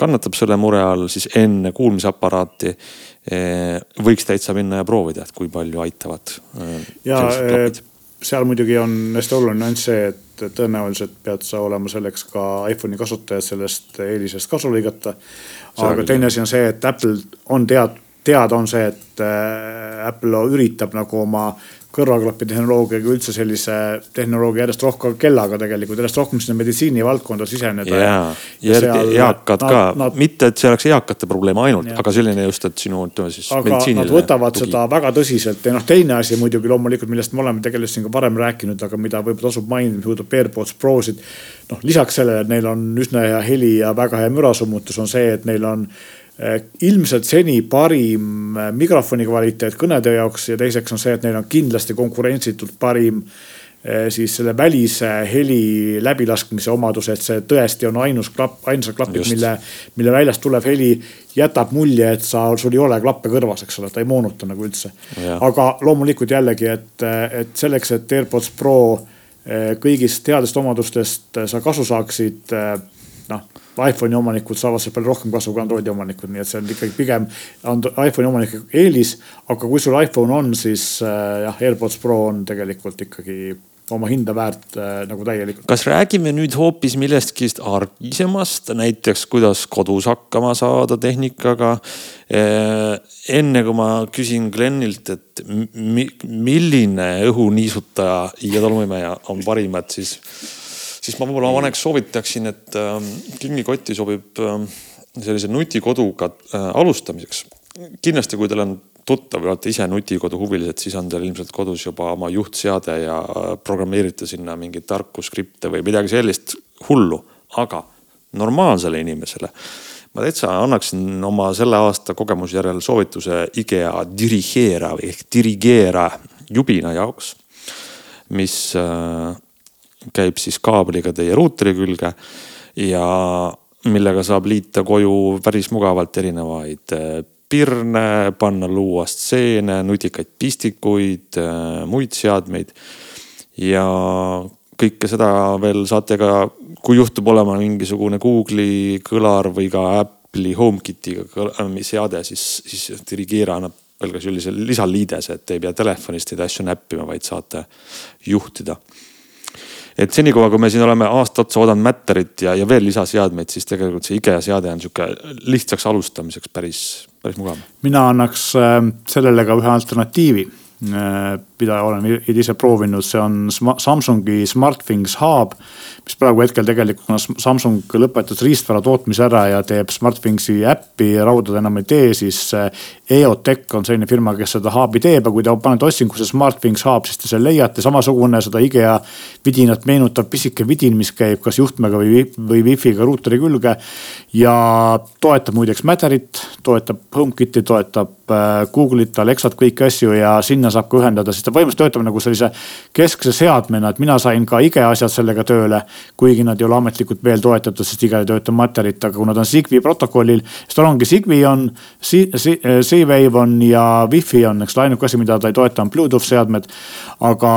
kannatab selle mure all, siis enne kuulmisaparaati eh, võiks täitsa minna ja proovida, et kui palju aitavad. Äh, ja äh, seal muidugi on hästi oluline nüanss see, et tõenäoliselt pead sa olema selleks ka iPhone'i kasutajad sellest eelisest kasu lõigata. aga teine asi on see, et Apple on tead-, teada on see, et äh, Apple üritab nagu oma kõrvaklapi tehnoloogiaga üldse sellise tehnoloogia järjest rohkem kellaga tegelikult järjest rohkem sinna meditsiinivaldkonda siseneda. ja, ja, ja eakad nad, ka, nad, mitte et see oleks eakate probleem ainult, aga selline just, et sinu ütleme siis. aga nad võtavad tugi. seda väga tõsiselt ja noh, teine asi muidugi loomulikult, millest me oleme tegelikult siin ka varem rääkinud, aga mida võib-olla tasub mainida, mis puudutab AirPods Prosid. noh, lisaks sellele, et neil on üsna hea heli ja väga hea mürasummutus, on see, et neil on ilmselt seni parim eh, mikrofoni kvaliteet kõnede jaoks ja teiseks on see, et neil on kindlasti konkurentsitult parim eh, siis selle välise heli läbilaskmise omadus, et see tõesti on ainus klapp, ainsad klapid, mille, mille väljast tulev heli jätab mulje, et sa, sul ei ole klappe kõrvas, eks ole, ta ei moonuta nagu üldse. aga loomulikult jällegi, et, et selleks, et AirPods Pro kõigist headest omadustest sa kasu saaksid noh iPhone'i omanikud saavad sealt palju rohkem kasu kui Androidi omanikud, nii et see on ikkagi pigem iPhone'i omanike eelis. aga kui sul iPhone on, siis äh, jah, AirPods Pro on tegelikult ikkagi oma hinda väärt äh, nagu täielikult. kas räägime nüüd hoopis millestki argisemast, näiteks kuidas kodus hakkama saada tehnikaga äh,? enne kui ma küsin Glenilt, et mi, milline õhuniisutaja ja tolmuimeja on parim, et siis siis ma võib-olla vaneks soovitaksin, et äh, kingikotti sobib äh, sellise nutikoduga äh, alustamiseks. kindlasti, kui teil on tuttav või olete ise nutikodu huvilised, siis on teil ilmselt kodus juba oma juhtseade ja äh, programmeerite sinna mingeid tarku skripte või midagi sellist hullu. aga normaalsele inimesele ma täitsa annaksin oma selle aasta kogemuse järel soovituse IKEA Dirigeera ehk Dirigeera jubina jaoks, mis äh, käib siis kaabliga teie ruuteri külge ja millega saab liita koju päris mugavalt erinevaid äh, pirne, panna luua stseene, nutikaid pistikuid, äh, muid seadmeid. ja kõike seda veel saate ka, kui juhtub olema mingisugune Google'i kõlar või ka Apple'i HomeKitiga seade, siis, siis Dirigeera annab veel ka sellise lisaliidese, et ei pea telefonist neid asju näppima, vaid saate juhtida et senikaua, kui me siin oleme aasta otsa oodanud Matterit ja, ja veel lisaseadmeid, siis tegelikult see IKEA seade on sihuke lihtsaks alustamiseks päris, päris mugav. mina annaks äh, sellele ka ühe alternatiivi Äh, mida olen ise proovinud, see on Samsungi SmartThings Hub. mis praegu hetkel tegelikult, kuna Samsung lõpetas riistvara tootmise ära ja teeb SmartThingsi äppi, raudade enam ei tee, siis äh, EOTech on selline firma, kes seda hub'i teeb ja kui te panete otsingusse SmartThings Hub, siis te selle leiate, samasugune seda IKEA vidinat meenutav pisike vidin, mis käib kas juhtmega või, või wifi'ga ruuteri külge. ja toetab muideks Matterit, toetab HomeKiti, toetab äh, Google'it, Alexat, kõiki asju ja sinna saab ka ühendada, siis ta põhimõtteliselt töötab nagu sellise keskse seadmena, et mina sain ka IKEA asjad sellega tööle. kuigi nad ei ole ametlikult veel toetatud, sest IKEA ei tööta materjalit, aga kuna ta on Zigbee protokollil, siis tal ongi Zigbee on, Z-Wave on ja Wi-Fi on, eks ainuke asi, mida ta ei toeta, on Bluetooth seadmed. aga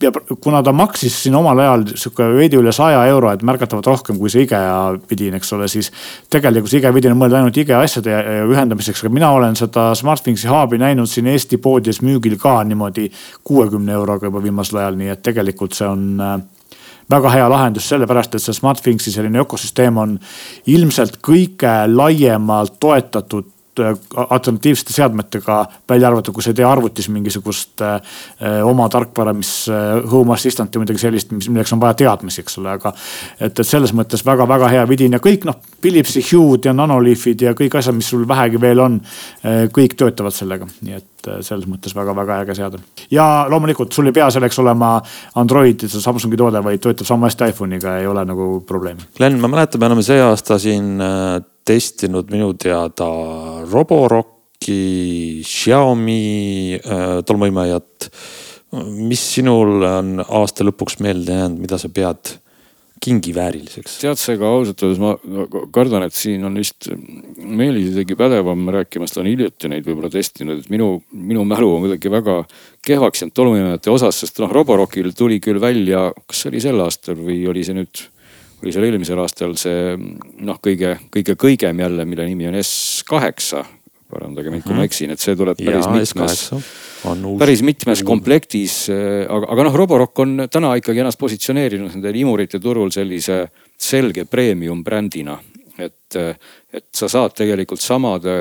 ja kuna ta maksis siin omal ajal sihuke veidi üle saja euro, et märgatavalt rohkem kui see IKEA vidin, eks ole, siis tegelikult see IKEA vidin on mõeldud ainult IKEA asjade ühendamiseks, aga mina olen seda SmartThingsi hub'i näinud siin Eesti poodides müügil ka niimoodi kuuekümne euroga juba viimasel ajal, nii et tegelikult see on äh, väga hea lahendus, sellepärast et see SmartThingsi selline ökosüsteem on ilmselt kõige laiemalt toetatud Äh, alternatiivsete seadmetega, välja arvatud, kui sa ei tee arvutis mingisugust äh, oma tarkvara, mis home assistant või midagi sellist, mis, milleks on vaja teadmisi, eks ole, aga. et, et selles mõttes väga-väga hea vidin ja kõik noh, Philipsi Hue'd ja Nanoliifid ja kõik asjad, mis sul vähegi veel on, kõik töötavad sellega, nii et selles mõttes väga-väga äge seade. ja loomulikult sul ei pea selleks olema Android, Samsungi toode, vaid töötab sama hästi iPhone'iga, ei ole nagu probleemi. Glen, ma mäletan, me oleme see aasta siin testinud minu teada Roboroki, Xiaomi äh, tolmuimejat. mis sinul on aasta lõpuks meelde jäänud, mida sa pead kingivääriliseks? tead ka ausalt öeldes ma kardan, et siin on vist Meelis isegi pädevam rääkima, sest ta on hiljuti neid võib-olla testinud, et minu, minu mälu on kuidagi väga kehvaks jäänud tolmuimejate osas, sest noh, Roborokil tuli küll välja, kas see oli sel aastal või oli see nüüd oli seal eelmisel aastal see noh, kõige, kõige kõigem jälle, mille nimi on S8. Parandage mind, kui ma mhm. eksin, et see tuleb päris ja, mitmes, päris mitmes komplektis. aga, aga noh, Roborock on täna ikkagi ennast positsioneerinud nendel imurite turul sellise selge premium brändina et, et sa saad tegelikult samade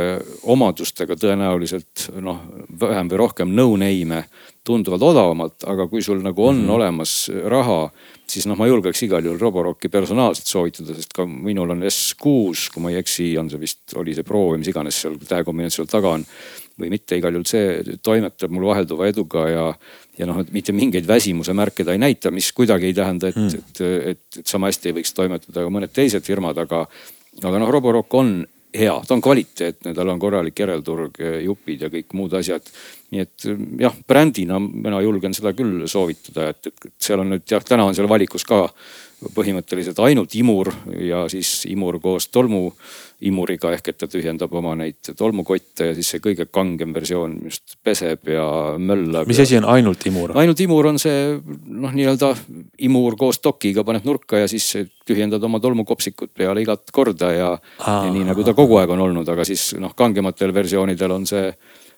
omadustega tõenäoliselt noh, vähem või rohkem no-name'e tunduvalt odavamalt, aga kui sul nagu on mm -hmm. olemas raha, siis noh, ma julgeks igal juhul Roborocki personaalselt soovitada, sest ka minul on S6, kui ma ei eksi, on see vist, oli see Pro või mis iganes seal tähekombinatsioon taga on. või mitte, igal juhul see toimetab mul vahelduva eduga ja, ja noh, et mitte mingeid väsimuse märke ta ei näita, mis kuidagi ei tähenda, et mm., et, et, et sama hästi ei võiks toimetada ka mõned teised firmad, aga, aga noh, Roborock on hea, ta on kvaliteetne, tal on korralik järelturg, jupid ja kõik muud asjad. Nii et jah, brändina mina julgen seda küll soovitada, et, et seal on nüüd jah, täna on seal valikus ka põhimõtteliselt ainult imur ja siis imur koos tolmu imuriga ehk et ta tühjendab oma neid tolmukotte ja siis see kõige kangem versioon just peseb ja möllab. mis asi on ainult imur? ainult imur on see noh, nii-öelda imur koos dokiga paned nurka ja siis tühjendad oma tolmukopsikut peale igat korda ja, ja nii nagu ta kogu aeg on olnud, aga siis noh, kangematel versioonidel on see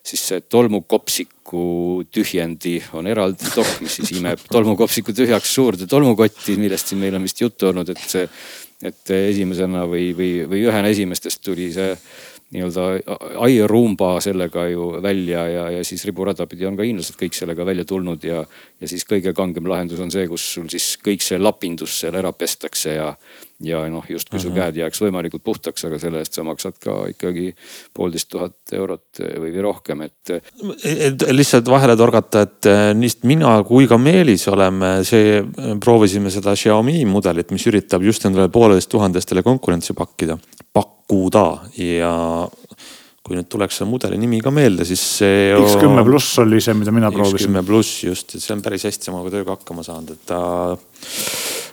siis see tolmukopsiku tühjendi on eraldi dokk, mis siis imeb tolmukopsiku tühjaks suurde tolmukotti, millest siin meil on vist juttu olnud, et see, et esimesena või, või, või ühena esimestest tuli see nii-öelda aiarumba sellega ju välja ja, ja siis riburada pidi on ka hiinlased kõik sellega välja tulnud ja, ja siis kõige kangem lahendus on see, kus sul siis kõik see lapindus seal ära pestakse ja ja noh, justkui su käed jääks võimalikult puhtaks, aga selle eest sa maksad ka ikkagi poolteist tuhat eurot või, või rohkem, et. et lihtsalt vahele torgata, et eh, nii mina kui ka Meelis oleme see, proovisime seda Xiaomi mudelit, mis üritab just endale pooleteist tuhandestele konkurentsi pakkida, pakkuda ja kui nüüd tuleks see mudeli nimi ka meelde, siis see. X10 pluss oli see, mida mina proovisin. X10 pluss just, et see on päris hästi oma tööga hakkama saanud, et ta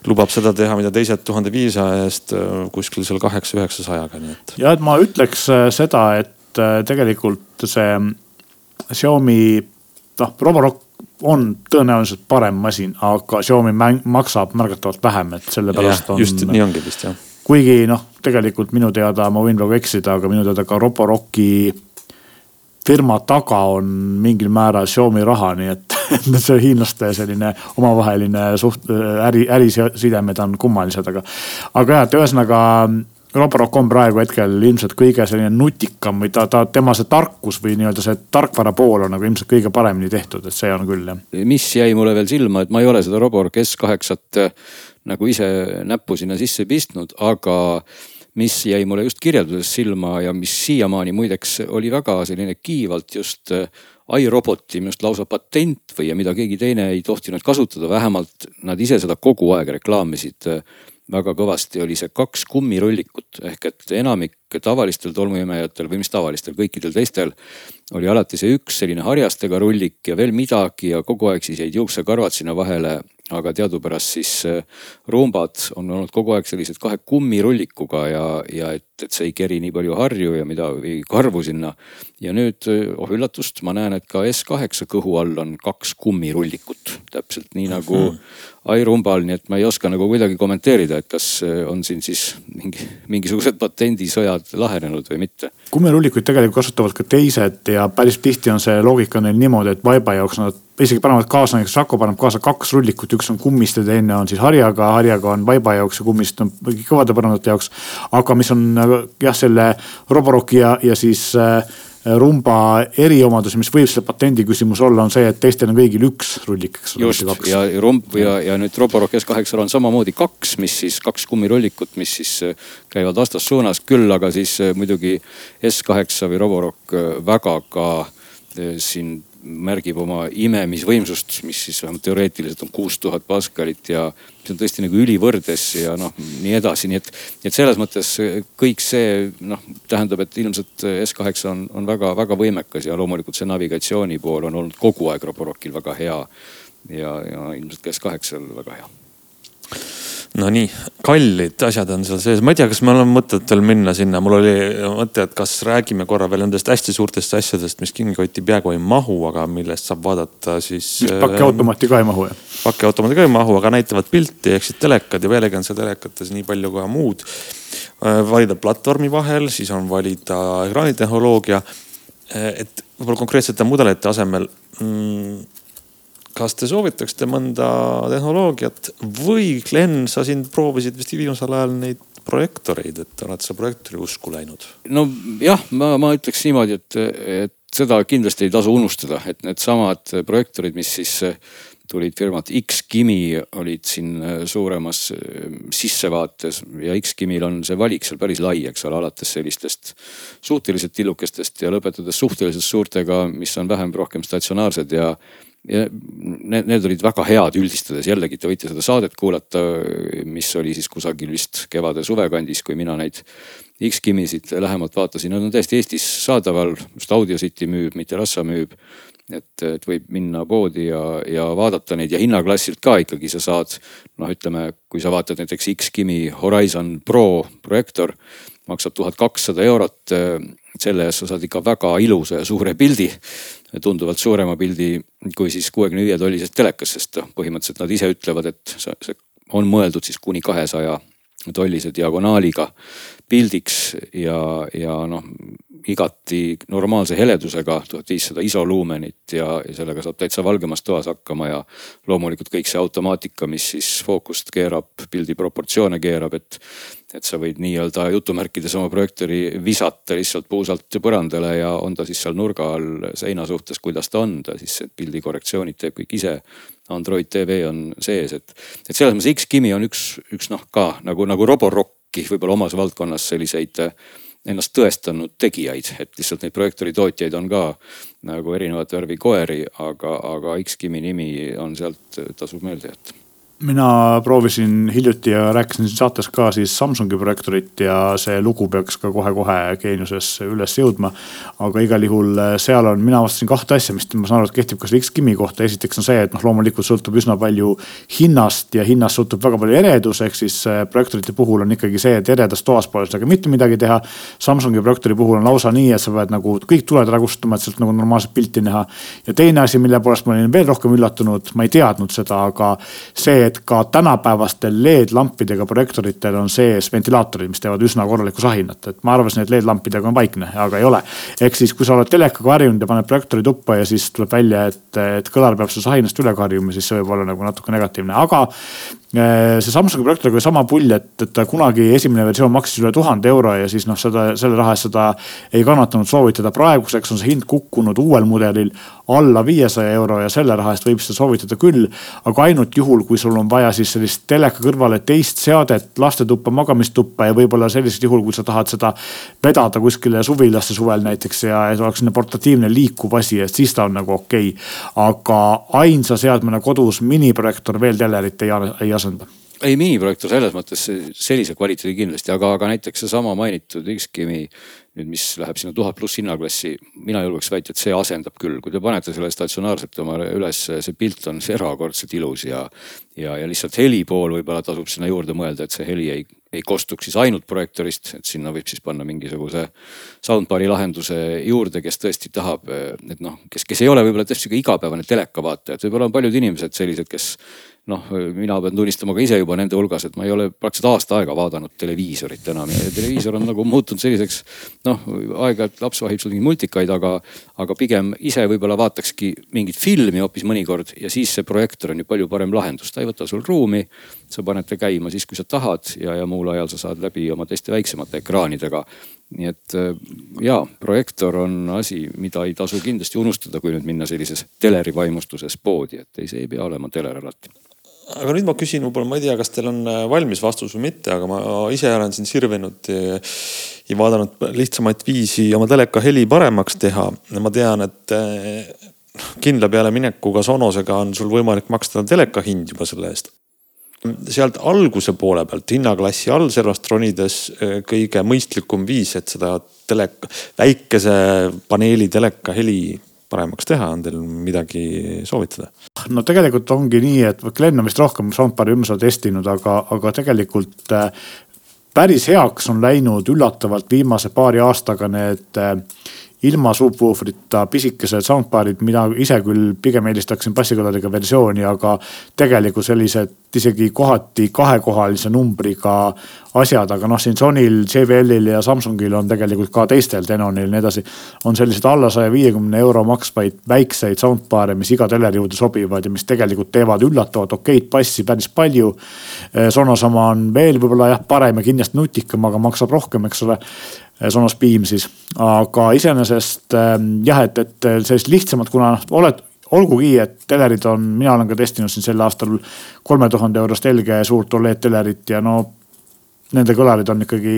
lubab seda teha, mida teised tuhande viiesaja eest äh, kuskil seal kaheksa-üheksasajaga, nii et. ja et ma ütleks äh, seda, et äh, tegelikult see Xiaomi noh, Roborock on tõenäoliselt parem masin, aga Xiaomi maksab märgatavalt vähem, et sellepärast on. just nii ongi vist jah kuigi noh, tegelikult minu teada, ma võin praegu eksida, aga minu teada ka Roborocki firma taga on mingil määral Xiaomi raha, nii et, see hiinlaste selline omavaheline suht-, äri, ärisidemed on kummalised, aga. aga jah, et ühesõnaga Roborock on praegu hetkel ilmselt kõige selline nutikam või ta, ta, tema see tarkus või nii-öelda see tarkvara pool on nagu ilmselt kõige paremini tehtud, et see on küll jah. mis jäi mulle veel silma, et ma ei ole seda Roborock S8 nagu ise näppu sinna sisse pistnud, aga mis jäi mulle just kirjelduses silma ja mis siiamaani muideks oli väga selline kiivalt just äh, iRoboti minu arust lausa patent või mida keegi teine ei tohtinud kasutada, vähemalt nad ise seda kogu aeg reklaamisid äh, väga kõvasti, oli see kaks kummirullikut ehk et enamik tavalistel tolmuimejatel või mis tavalistel, kõikidel teistel oli alati see üks selline harjastega rullik ja veel midagi ja kogu aeg siis jäid juuksekarvad sinna vahele aga teadupärast siis äh, rumbad on olnud kogu aeg sellised kahe kummirullikuga ja, ja et, et see ei keri nii palju harju ja mida või karvu sinna. ja nüüd, äh, oh üllatust, ma näen, et ka S8 kõhu all on kaks kummirullikut, täpselt nii nagu mm -hmm iRumbal, nii et ma ei oska nagu kuidagi kommenteerida, et kas äh, on siin siis mingi, mingisugused patendisõjad lahenenud või mitte. kummirullikuid tegelikult kasutavad ka teised ja päris tihti on see loogika neil niimoodi, et vaiba jaoks nad isegi panevad kaasa, näiteks Saku paneb kaasa kaks rullikut, üks on kummist ja teine on siis harjaga, harjaga on vaiba jaoks ja kummist on kõvade põrandate jaoks. aga mis on jah, selle Roborocki ja, ja siis äh, rumba eriomadus, mis võib selle patendi küsimus olla, on see, et teistel on kõigil üks rullik, eks ole. just ja rumb ja, ja nüüd Roborock S8-l on samamoodi kaks, mis siis kaks kummirullikut, mis siis äh, käivad vastassuunas küll, aga siis äh, muidugi S8 või Roborock väga ka siin märgib oma imemisvõimsust, mis siis vähemalt teoreetiliselt on kuus tuhat paskalit ja see on tõesti nagu ülivõrdes ja noh, nii edasi, nii et, nii et selles mõttes kõik see noh, tähendab, et ilmselt S8 on, on väga-väga võimekas ja loomulikult see navigatsiooni pool on olnud kogu aeg Roborockil väga hea. ja, ja ilmselt ka S8-l väga hea Nonii, kallid asjad on seal sees, ma ei tea, kas meil on mõtet veel minna sinna, mul oli mõte, et kas räägime korra veel nendest hästi suurtest asjadest, mis kingikotti peaaegu ei mahu, aga millest saab vaadata siis. pakiautomaati ka ei mahu jah? pakiautomaati ka ei mahu, aga näitavad pilti ehk siis telekad ja pealegi on seal telekates nii palju ka muud. Äh, valida platvormi vahel, siis on valida ekraanitehnoloogia. Äh, et võib-olla konkreetsete mudelite asemel mm, kas te soovitaksite mõnda tehnoloogiat või Glen, sa siin proovisid vist viimasel ajal neid projektoreid, et oled sa projektori usku läinud? nojah, ma, ma ütleks niimoodi, et, et seda kindlasti ei tasu unustada, et needsamad projektorid, mis siis tulid firmalt X-Kimi, olid siin suuremas sissevaates ja X-Kimil on see valik seal päris lai, eks ole, alates sellistest suhteliselt tillukestest ja lõpetades suhteliselt suurtega, mis on vähem-rohkem statsionaarsed ja ja need, need olid väga head üldistades, jällegi te võite seda saadet kuulata, mis oli siis kusagil vist kevade-suve kandis, kui mina neid X-Kimisid lähemalt vaatasin, nad on täiesti Eestis saadaval, just Audio City müüb, mitte Rassa müüb. et, et võib minna poodi ja, ja vaadata neid. Ja hinnaklassilt ka ikkagi sa saad noh, ütleme, kui sa vaatad näiteks X-Kimi Horizon Pro projektor maksab tuhat kakssada eurot. selle eest sa saad ikka väga ilusa ja suure pildi, tunduvalt suurema pildi kui siis kuuekümne viie tollisest telekast, sest noh, põhimõtteliselt nad ise ütlevad, et see on mõeldud siis kuni kahesaja tollise diagonaaliga pildiks ja, ja noh igati normaalse heledusega, tuhat viissada isoluumenit ja, ja sellega saab täitsa valgemas toas hakkama ja loomulikult kõik see automaatika, mis siis fookust keerab, pildi proportsioone keerab, et et sa võid nii-öelda jutumärkides oma projektoori visata lihtsalt puusalt põrandale ja on ta siis seal nurga all seina suhtes, kuidas ta on, ta siis pildi korrektsioonid teeb kõik ise. Android tv on sees, et, et selles mõttes X-Kimi on üks, üks noh ka nagu, nagu Roborocki võib-olla omas valdkonnas selliseid ennast tõestanud tegijaid, et lihtsalt neid projektooritootjaid on ka nagu erinevat värvi koeri, aga, aga X-Kimi nimi on sealt, tasub meelde jätta mina proovisin hiljuti ja rääkisin siin saates ka siis Samsungi projektorit ja see lugu peaks ka kohe-kohe geeniuses üles jõudma. aga igal juhul äh, seal on, mina avastasin kahte asja, mis ma saan aru, et kehtib ka selle X-Kimi kohta. esiteks on see, et noh, loomulikult sõltub üsna palju hinnast ja hinnast sõltub väga palju eredus, ehk siis äh, projektorite puhul on ikkagi see, et eredas toas pole sellega mitte midagi teha. Samsungi projektori puhul on lausa nii, et sa pead nagu kõik tuled ära kustutama, et sealt nagu normaalset pilti näha. ja teine asi, mille poolest ma olin veel rohkem üllatunud, ma ei teadnud seda, aga see, et ka tänapäevastel LED-lampidega projektoritel on sees ventilaatorid, mis teevad üsna korralikku sahinat, et ma arvasin, et LED-lampidega on vaikne, aga ei ole. ehk siis, kui sa oled telekaga harjunud ja paned projektori tuppa ja siis tuleb välja, et, et kõlar peab seda sahinast üle karjuma, siis see võib olla nagu natuke negatiivne, aga Äh, see Samsungi projektor oli sama pull, et, et ta kunagi esimene versioon maksis üle tuhande euro ja siis noh, seda selle raha eest seda ei kannatanud soovitada. praeguseks on see hind kukkunud uuel mudelil alla viiesaja euro ja selle raha eest võib seda soovitada küll. aga ainult juhul, kui sul on vaja siis sellist teleka kõrvale teist seadet, lastetuppa, magamistuppa ja võib-olla sellisel juhul, kui sa tahad seda vedada kuskile suvilasse suvel näiteks ja et oleks selline portatiivne liikuv asi, et siis ta on nagu okei okay.. aga ainsa seadmena kodus miniprojektor veel telerit ei, ei asenda? Ei, miniprojektor selles mõttes sellise kvaliteedi kindlasti, aga, aga näiteks seesama mainitud X-Kimi nüüd, mis läheb sinna tuhat pluss hinnaklassi. mina julgeks väita, et see asendab küll, kui te panete selle statsionaarselt omale üles, see pilt on erakordselt ilus ja. ja, ja lihtsalt heli pool võib-olla tasub sinna juurde mõelda, et see heli ei, ei kostuks siis ainult projektorist, et sinna võib siis panna mingisuguse soundbar'i lahenduse juurde, kes tõesti tahab, et noh, kes, kes ei ole võib-olla tõesti sihuke igapäevane telekavaatajad, võib-olla on paljud inimesed sellised, kes noh, mina pean tunnistama ka ise juba nende hulgas, et ma ei ole praktiliselt aasta aega vaadanud televiisorit enam ja televiisor on nagu muutunud selliseks. noh, aeg-ajalt laps vahib sul mingeid multikaid, aga, aga pigem ise võib-olla vaatakski mingit filmi hoopis mõnikord ja siis see projektor on ju palju parem lahendus, ta ei võta sul ruumi. sa paned ta käima siis, kui sa tahad ja, ja muul ajal sa saad läbi oma teiste väiksemate ekraanidega nii et ja projektor on asi, mida ei tasu kindlasti unustada, kui nüüd minna sellises teleri vaimustuses poodi, et ei, see ei pea olema teler alati aga nüüd ma küsin, võib-olla ma ei tea, kas teil on äh, valmis vastus või mitte, aga ma ise olen siin sirvinud ja, vaadanud lihtsamaid viisi oma teleka heli paremaks teha. ma tean, et äh, kindla peale minekuga Sonosega on sul võimalik maksta teleka hind juba selle eest. sealt alguse poole pealt hinnaklassi all servast ronides äh, kõige mõistlikum viis, et seda teleka, väikese paneeli teleka heli paremaks teha, on teil midagi soovitada? no tegelikult ongi nii, et vist rohkem soundbar'i ümber testinud, aga, aga tegelikult äh, päris heaks on läinud üllatavalt viimase paari aastaga need äh, ilma subwooferita pisikesed soundbar'id, mida ise küll pigem eelistaksin bassikõladega versiooni, aga tegelikult sellised isegi kohati kahekohalise numbriga asjad, aga noh, siin Sonyl, JBL-il ja Samsungil on tegelikult ka teistel, Denonil ja nii edasi. on sellised alla saja viiekümne euro maksvaid väikseid soundbar'e, mis iga teleri juurde sobivad ja mis tegelikult teevad üllatavalt okeid bassi päris palju. Sonos oma on veel võib-olla jah parem ja kindlasti nutikam, aga maksab rohkem, eks ole Sonos Beam siis, aga iseenesest jah, et, et sellist lihtsamat, kuna noh, oled olgugi, et telerid on, mina olen ka testinud siin sel aastal kolme tuhande eurost LG suurt oled telerit ja no nende kõlarid on ikkagi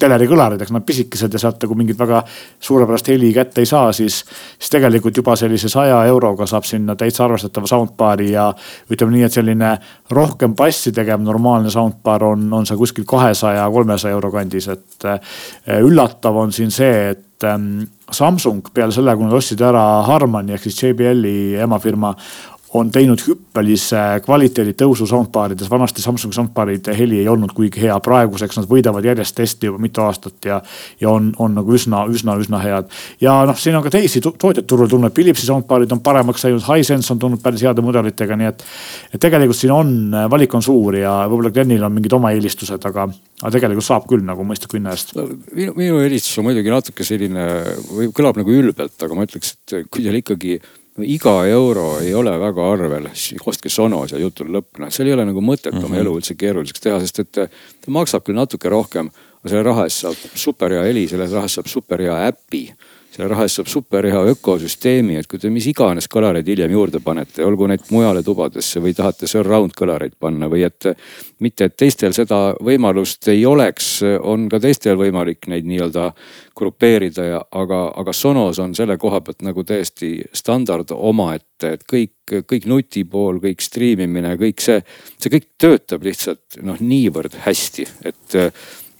teleri kõlarid, eks nad pisikesed ja sealt nagu mingit väga suurepärast heli kätte ei saa, siis. siis tegelikult juba sellise saja euroga saab sinna täitsa arvestatava soundbar'i ja ütleme nii, et selline rohkem bassi tegev normaalne soundbar on, on see kuskil kahesaja, kolmesaja euro kandis, et eh, üllatav on siin see, et ehm, Samsung peale selle, kui nad ostsid ära Harmani ehk siis JBL-i emafirma, on teinud hüppelise kvaliteedi tõusu soundbarides, vanasti Samsung soundbaride heli ei olnud kuigi hea, praeguseks nad võidavad järjest testi juba mitu aastat ja. ja on, on nagu üsna, üsna, üsna head. ja noh, siin on ka teisi tootjaid turul tulnud, Philipsi soundbarid on paremaks läinud, Hisense on tulnud päris heade mudelitega, nii et. et tegelikult siin on, valik on suur ja võib-olla Glenil on mingid oma eelistused, aga, aga tegelikult saab küll nagu mõistliku hinna eest no,. minu, minu eelistus on muidugi natuke selline kõlab nagu ülbelt, aga ma ütleks, et kui teil ikkagi iga euro ei ole väga arvel, ostke Sonos ja jutul lõpp, noh seal ei ole nagu mõtet mm -hmm. oma mhm. elu üldse keeruliseks teha, sest et ta maksab küll natuke rohkem, aga selle raha eest saab super hea heli, selle raha eest saab super hea äpi selle raha eest saab super hea ökosüsteemi, et kui te mis iganes kõlareid hiljem juurde panete, olgu need mujale tubadesse või tahate surround kõlareid panna või et. mitte, et teistel seda võimalust ei oleks, on ka teistel võimalik neid nii-öelda grupeerida ja, aga, aga Sonos on selle koha pealt nagu täiesti standard omaette, et kõik, kõik nutipool, kõik striimimine, kõik see, see kõik töötab lihtsalt noh, niivõrd hästi, et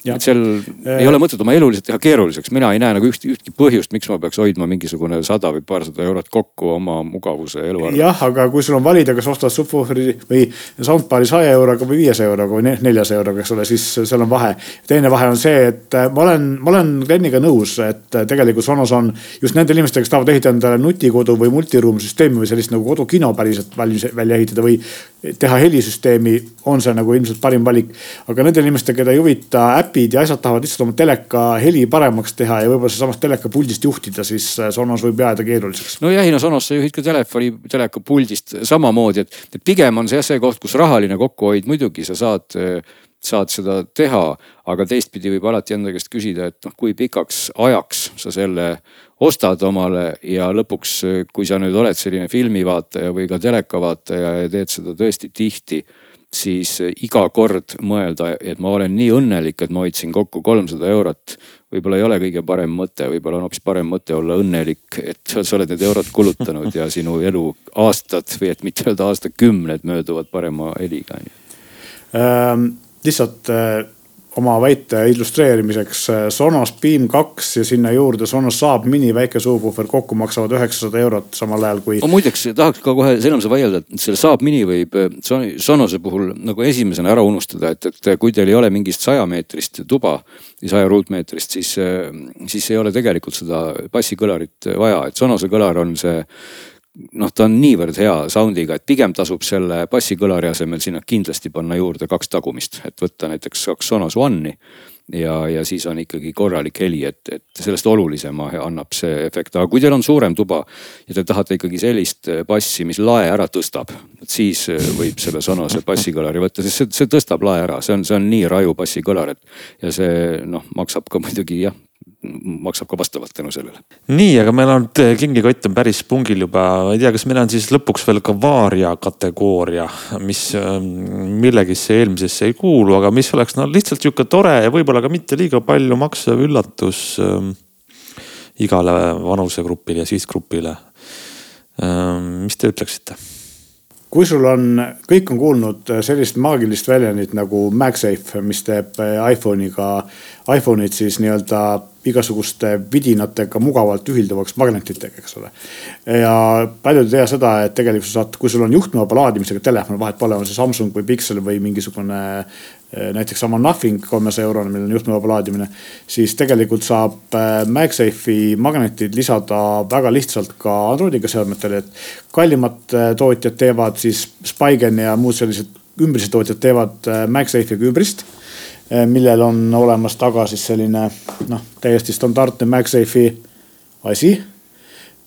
et seal äh, ei ole mõtet oma elu lihtsalt teha keeruliseks, mina ei näe nagu üht, ühtki põhjust, miks ma peaks hoidma mingisugune sada või paarsada eurot kokku oma mugavuse elu arvel. jah, aga kui sul on valida, kas ostad subwooferi või soundbar'i saja euroga või viiesaja euroga või neljasaja euroga, eks ole, siis seal on vahe. teine vahe on see, et äh, ma olen, ma olen Gleniga nõus, et äh, tegelikult Sonos on just nendel inimestel, kes tahavad ehitada endale nutikodu või multiroom süsteemi või sellist nagu kodukino päriselt valmis välja ehitada või teha helisüsteemi, on see nagu ilmselt parim valik. aga nendel inimestel, keda ei huvita äpid ja asjad, tahavad lihtsalt oma teleka heli paremaks teha ja võib-olla seesamast teleka puldist juhtida, siis äh, Sonos võib jääda keeruliseks. nojah, no Sonos sa juhid ka telefoni, teleka puldist samamoodi, et, pigem on see jah see koht, kus rahaline kokkuhoid, muidugi sa saad saad seda teha, aga teistpidi võib alati enda käest küsida, et noh, kui pikaks ajaks sa selle ostad omale ja lõpuks, kui sa nüüd oled selline filmivaataja või ka telekavaataja ja teed seda tõesti tihti siis iga kord mõelda, et ma olen nii õnnelik, et ma hoidsin kokku kolmsada eurot. võib-olla ei ole kõige parem mõte, võib-olla on hoopis parem mõte olla õnnelik, et sa oled need eurod kulutanud ja sinu elu aastad või et mitte öelda aastakümned mööduvad parema heliga ähm,. lihtsalt äh oma väite illustreerimiseks äh, Sonos Beam kaks ja sinna juurde Sonos Saab mini väike subwoofer kokku maksavad üheksasada eurot samal ajal kui. muideks tahaks ka kohe selle vaielda, et selle Saab mini võib äh, Sonose puhul nagu esimesena ära unustada, et, et kui teil ei ole mingist sajameetrist tuba, saja ruutmeetrist, siis, siis ei ole tegelikult seda bassikõlarit vaja, et Sonose kõlar on see noh, ta on niivõrd hea sound'iga, et pigem tasub selle bassikõlari asemel sinna kindlasti panna juurde kaks tagumist, et võtta näiteks kaks Sonos One'i. ja, ja siis on ikkagi korralik heli, et, et sellest olulisema annab see efekt, aga kui teil on suurem tuba ja te tahate ikkagi sellist bassi, mis lae ära tõstab, siis võib selle Sonose bassikõlari võtta, sest see, see tõstab lae ära, see on, see on nii raju bassikõlar, et. ja see noh, maksab ka muidugi jah maksab ka vastavalt tänu sellele. nii, aga meil on kingikott on päris pungil juba, ma ei tea, kas meil on siis lõpuks veel ka vaaria kategooria, mis ähm, millegisse eelmisesse ei kuulu, aga mis oleks no lihtsalt sihuke tore ja võib-olla ka mitte liiga palju maksev üllatus ähm, igale vanusegrupile ja sihtgrupile ähm,. mis te ütleksite? Kui sul on, kõik on kuulnud sellist maagilist väljendit nagu MagSafe, mis teeb iPhone'iga, iPhone'id siis nii-öelda igasuguste vidinatega mugavalt ühilduvaks magnetitega, eks ole. ja paljud ei tea seda, et tegelikult sa saad, kui sul on juhtmevaba laadimisega telefon, vahet pole, on see Samsung või Pixel või mingisugune näiteks sama Nothing kolmesaja eurone, millel on juhtmevaba laadimine. siis tegelikult saab eh, MagSafe'i magnetid lisada väga lihtsalt ka Androidiga seadmetele, et kallimad eh, tootjad teevad siis Spigen ja muud sellised ümbrise tootjad teevad MagSafe'iga ümbrist Eh, millel on olemas taga siis selline noh, täiesti standardne MagSafe'i asi,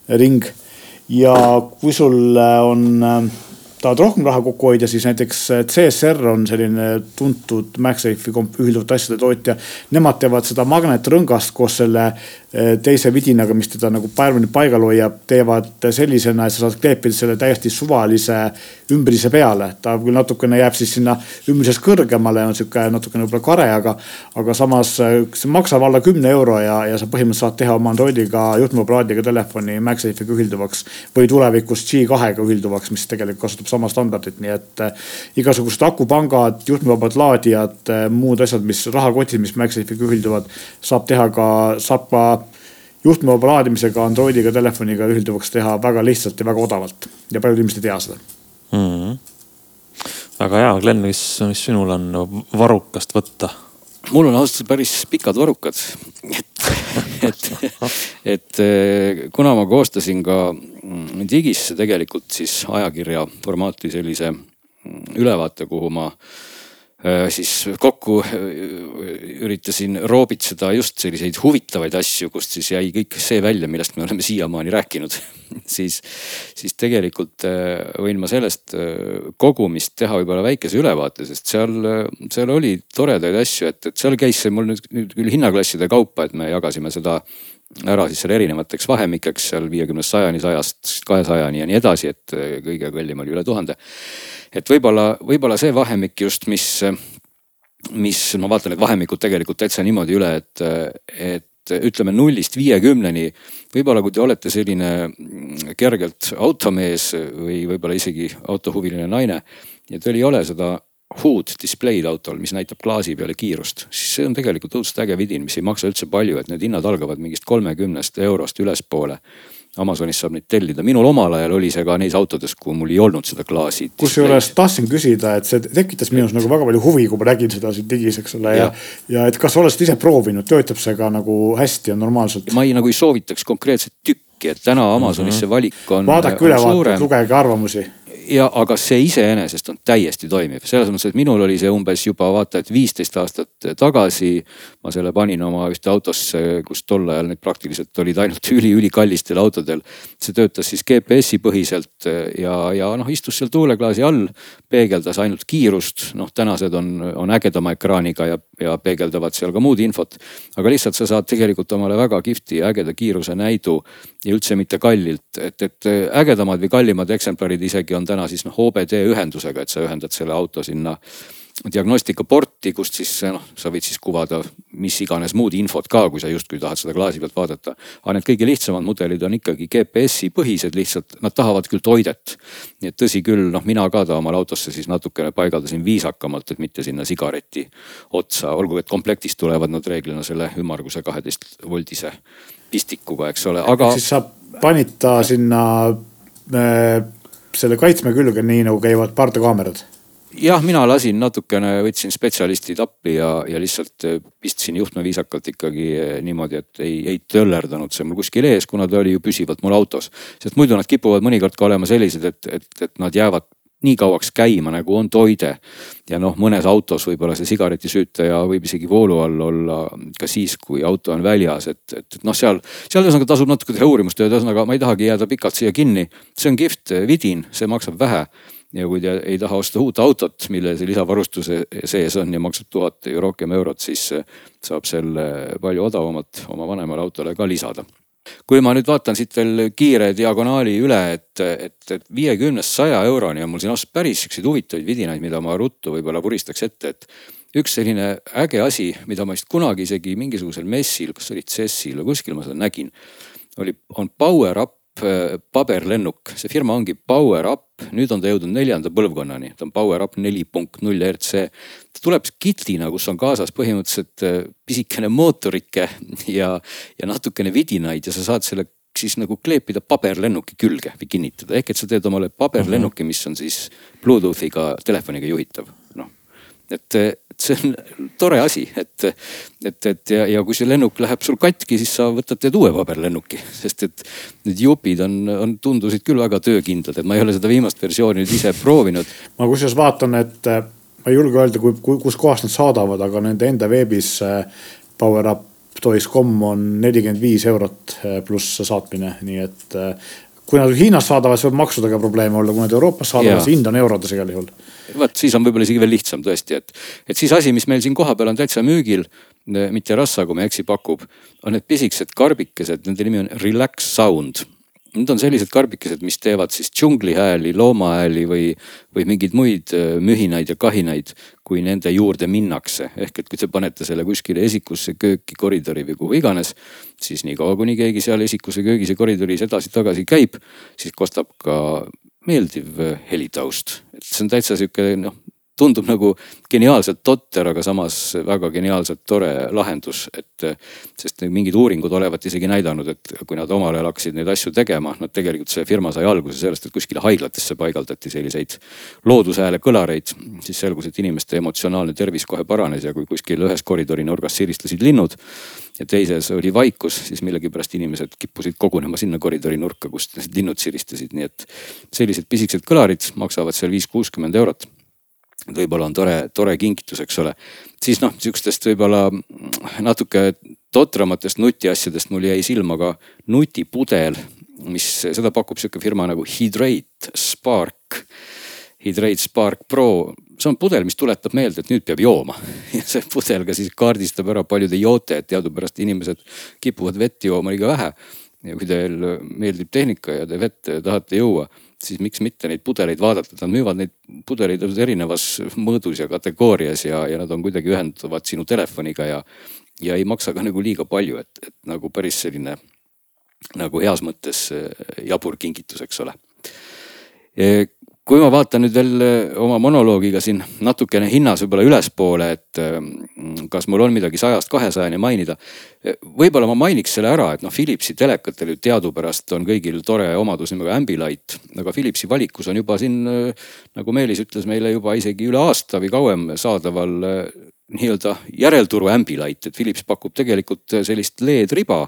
ring. ja kui sul eh, on, eh, tahad rohkem raha kokku hoida, siis näiteks CSR on selline tuntud MagSafe'i ühilduvate asjade tootja. Nemad teevad seda magnetrõngast koos selle teise vidinaga, mis teda nagu paremini paigal hoiab, teevad sellisena, et sa saad kleepida selle täiesti suvalise ümbrise peale. ta küll natukene jääb siis sinna ümbrisest kõrgemale, on sihuke natukene võib-olla kare, aga, aga samas see maksab alla kümne euro ja, ja sa põhimõtteliselt saad teha oma Androidiga juhtmeaparaadiga telefoni MagSafe'iga ühilduvaks või tulevikus G2-ga ühilduvaks, mis tegelikult kasutab sama standardit, nii et igasugused akupangad, juhtmevabad laadijad, muud asjad, mis rahakotid, mis MagSafe'iga ühilduvad, saab teha ka, saab ka juhtmevaba laadimisega Androidiga telefoniga ühilduvaks teha väga lihtsalt ja väga odavalt ja paljud inimesed ei tea seda mm. -hmm. väga hea, Glen, mis, mis sinul on varrukast võtta? mul on ausalt öeldes päris pikad varrukad. et, et, et kuna ma koostasin ka digisse tegelikult siis ajakirja formaati sellise ülevaate, kuhu ma Äh, siis kokku äh, üritasin roobitseda just selliseid huvitavaid asju, kust siis jäi kõik see välja, millest me oleme siiamaani rääkinud. Siis, siis tegelikult äh, võin ma sellest kogumist teha võib-olla väikese ülevaate, sest seal, seal oli toredaid asju, et, et seal käis see mul nüüd, nüüd küll hinnaklasside kaupa, et me jagasime seda ära siis seal erinevateks vahemikeks seal viiekümnest sajani, sajast kahesajani ja nii edasi, et kõige kallim oli üle tuhande et võib-olla, võib-olla see vahemik just, mis, mis ma vaatan need vahemikud tegelikult täitsa niimoodi üle, et, et ütleme nullist viiekümneni. võib-olla kui te olete selline kergelt automees või võib-olla isegi autohuviline naine ja teil ei ole seda HUD display'd autol, mis näitab klaasi peale kiirust, siis see on tegelikult õudselt äge vidin, mis ei maksa üldse palju, et need hinnad algavad mingist kolmekümnest eurost ülespoole Amazonist saab neid tellida, minul omal ajal oli see ka neis autodes, kui mul ei olnud seda klaasi. kusjuures tahtsin küsida, et see tekitas minus nagu väga palju huvi, kui ma nägin seda siin digis, eks ole ja, ja, ja et kas oled ise proovinud, töötab see ka nagu hästi ja normaalselt? ma ei nagu ei soovitaks konkreetset tükki, et täna Amazonis mm -hmm. see valik on. vaadake ülevaadet, lugege arvamusi ja aga see iseenesest on täiesti toimiv, selles mõttes, et minul oli see umbes juba vaata, et viisteist aastat tagasi. ma selle panin oma ühte autosse, kus tol ajal need praktiliselt olid ainult üli-ülikallistel autodel. see töötas siis GPS-i põhiselt ja, ja noh, istus seal tuuleklaasi all, peegeldas ainult kiirust, noh tänased on, on ägedama ekraaniga ja, ja peegeldavad seal ka muud infot. aga lihtsalt sa saad tegelikult omale väga kihvti ja ägeda kiiruse näidu ja üldse mitte kallilt, et, et ägedamad või kallimad eksemplarid isegi on täna siis noh OBD ühendusega, et sa ühendad selle auto sinna diagnostikaporti, kust siis noh, sa võid siis kuvada mis iganes muud infot ka, kui sa justkui tahad seda klaasi pealt vaadata. aga need kõige lihtsamad mudelid on ikkagi GPS-i põhised, lihtsalt nad tahavad küll toidet. nii et tõsi küll, noh, mina ka ta omale autosse siis natukene paigaldasin viisakamalt, et mitte sinna sigareti otsa, olgugi et komplektis tulevad nad reeglina selle ümmarguse kaheteist voldise pistikuga, eks ole, aga. siis sa panid ta sinna äh, selle kaitsme külge, nii nagu käivad pardakaamerad? jah, mina lasin natukene, võtsin spetsialistid appi ja, ja lihtsalt äh, pistsin juhtme viisakalt ikkagi äh, niimoodi, et ei, ei töllerdanud see mul kuskil ees, kuna ta oli ju püsivalt mul autos. sest muidu nad kipuvad mõnikord ka olema sellised, et, et, et nad jäävad nii kauaks käima, nagu on toide. ja noh, mõnes autos võib-olla see sigaretisüütaja võib isegi voolu all olla ka siis, kui auto on väljas, et, et, noh, seal, seal ühesõnaga tasub natuke teha uurimustööd, ühesõnaga ma ei tahagi jääda pikalt siia kinni. see on kihvt vidin, see maksab vähe ja kui te ei taha osta uut autot, mille see lisavarustuse sees on ja maksab tuhat rohkem eurot, siis saab selle palju odavamalt oma vanemale autole ka lisada kui ma nüüd vaatan siit veel kiire diagonaali üle, et, et, et viiekümnest saja euroni on mul siin ausalt päris siukseid huvitavaid vidinaid, mida ma ruttu võib-olla vuristaks ette, et üks selline äge asi, mida ma vist kunagi isegi mingisugusel messil, kas oli CES-il või kuskil ma seda nägin, oli, on Power Up Äh, paberlennuk, see firma ongi Power Up, nüüd on ta jõudnud neljanda põlvkonnani, ta on Power Up neli punkt null RC. ta tuleb kitina, kus on kaasas põhimõtteliselt äh, pisikene mootorike ja, ja natukene vidinaid ja sa saad selle siis nagu kleepida paberlennuki külge või kinnitada, ehk et sa teed omale paberlennuki, mis on siis Bluetoothiga telefoniga juhitav, noh et, et see on tore asi, et, et, et ja, ja kui see lennuk läheb sul katki, siis sa võtad, teed uue paberlennuki, sest et need jupid on, on, tundusid küll väga töökindlad, et ma ei ole seda viimast versiooni nüüd ise proovinud. ma kusjuures vaatan, et äh, ma ei julge öelda, kui, kui, kuskohast nad saadavad, aga nende enda veebis äh, PowerUp Toys.com on nelikümmend viis eurot äh, pluss saatmine, nii et kui nad Hiinast saadavad, siis võib maksudega probleeme olla, kui nad Euroopast saadavad, siis hind on eurodes igal juhul. vot siis on võib-olla isegi veel lihtsam tõesti, et, et siis asi, mis meil siin kohapeal on täitsa müügil, mitte rassa, kui ma ei eksi, pakub, on need pisikesed karbikesed, nende nimi on Relax Sound Need on sellised karbikesed, mis teevad siis džunglihääli, loomahääli või, või mingeid muid äh, mühinaid ja kahinaid, kui nende juurde minnakse. ehk et kui te panete selle kuskile esikusse, kööki, koridori või kuhu iganes, siis niikaua, kuni keegi seal esikus või köögis ja koridoris edasi-tagasi käib, siis kostab ka meeldiv helitaust. et see on täitsa sihuke noh tundub nagu geniaalselt totter, aga samas väga geniaalselt tore lahendus, et. sest mingid uuringud olevat isegi näidanud, et kui nad omal ajal hakkasid neid asju tegema, noh tegelikult see firma sai alguse sellest, et kuskile haiglatesse paigaldati selliseid loodushääle kõlareid. siis selgus, et inimeste emotsionaalne tervis kohe paranes ja kui kuskil ühes koridori nurgas siristasid linnud ja teises oli vaikus, siis millegipärast inimesed kippusid kogunema sinna koridori nurka, kust linnud siristasid, nii et sellised pisikesed kõlarid maksavad seal viis, kuuskümmend eurot võib-olla on tore, tore kingitus, eks ole. siis noh, sihukestest võib-olla natuke totramatest nutiasjadest mul jäi silma ka nutipudel, mis, seda pakub sihuke firma nagu Hydrate Spark. Hydrate Spark Pro, see on pudel, mis tuletab meelde, et nüüd peab jooma ja see pudel ka siis kaardistab ära paljude joote, et teadupärast inimesed kipuvad vett jooma liiga vähe. ja kui teil meeldib tehnika ja te vett tahate juua siis miks mitte neid pudeleid vaadata, nad müüvad neid pudeleid erinevas mõõdus ja kategoorias ja, ja nad on kuidagi ühenduvad sinu telefoniga ja. ja ei maksa ka nagu liiga palju, et, et nagu päris selline nagu heas mõttes eh, jabur kingitus, eks ole kui ma vaatan nüüd veel eh, oma monoloogiga siin natukene hinnas võib-olla ülespoole, et mm, kas mul on midagi sajast kahesajani mainida. Eh, võib-olla ma mainiks selle ära, et noh, Philipsi telekatel ju teadupärast on kõigil tore omadus nimega Ambilight, aga Philipsi valikus on juba siin eh, nagu Meelis ütles meile juba isegi üle aasta või kauem saadaval nii-öelda järelturu Ambilight, et Philips pakub tegelikult sellist LED-riba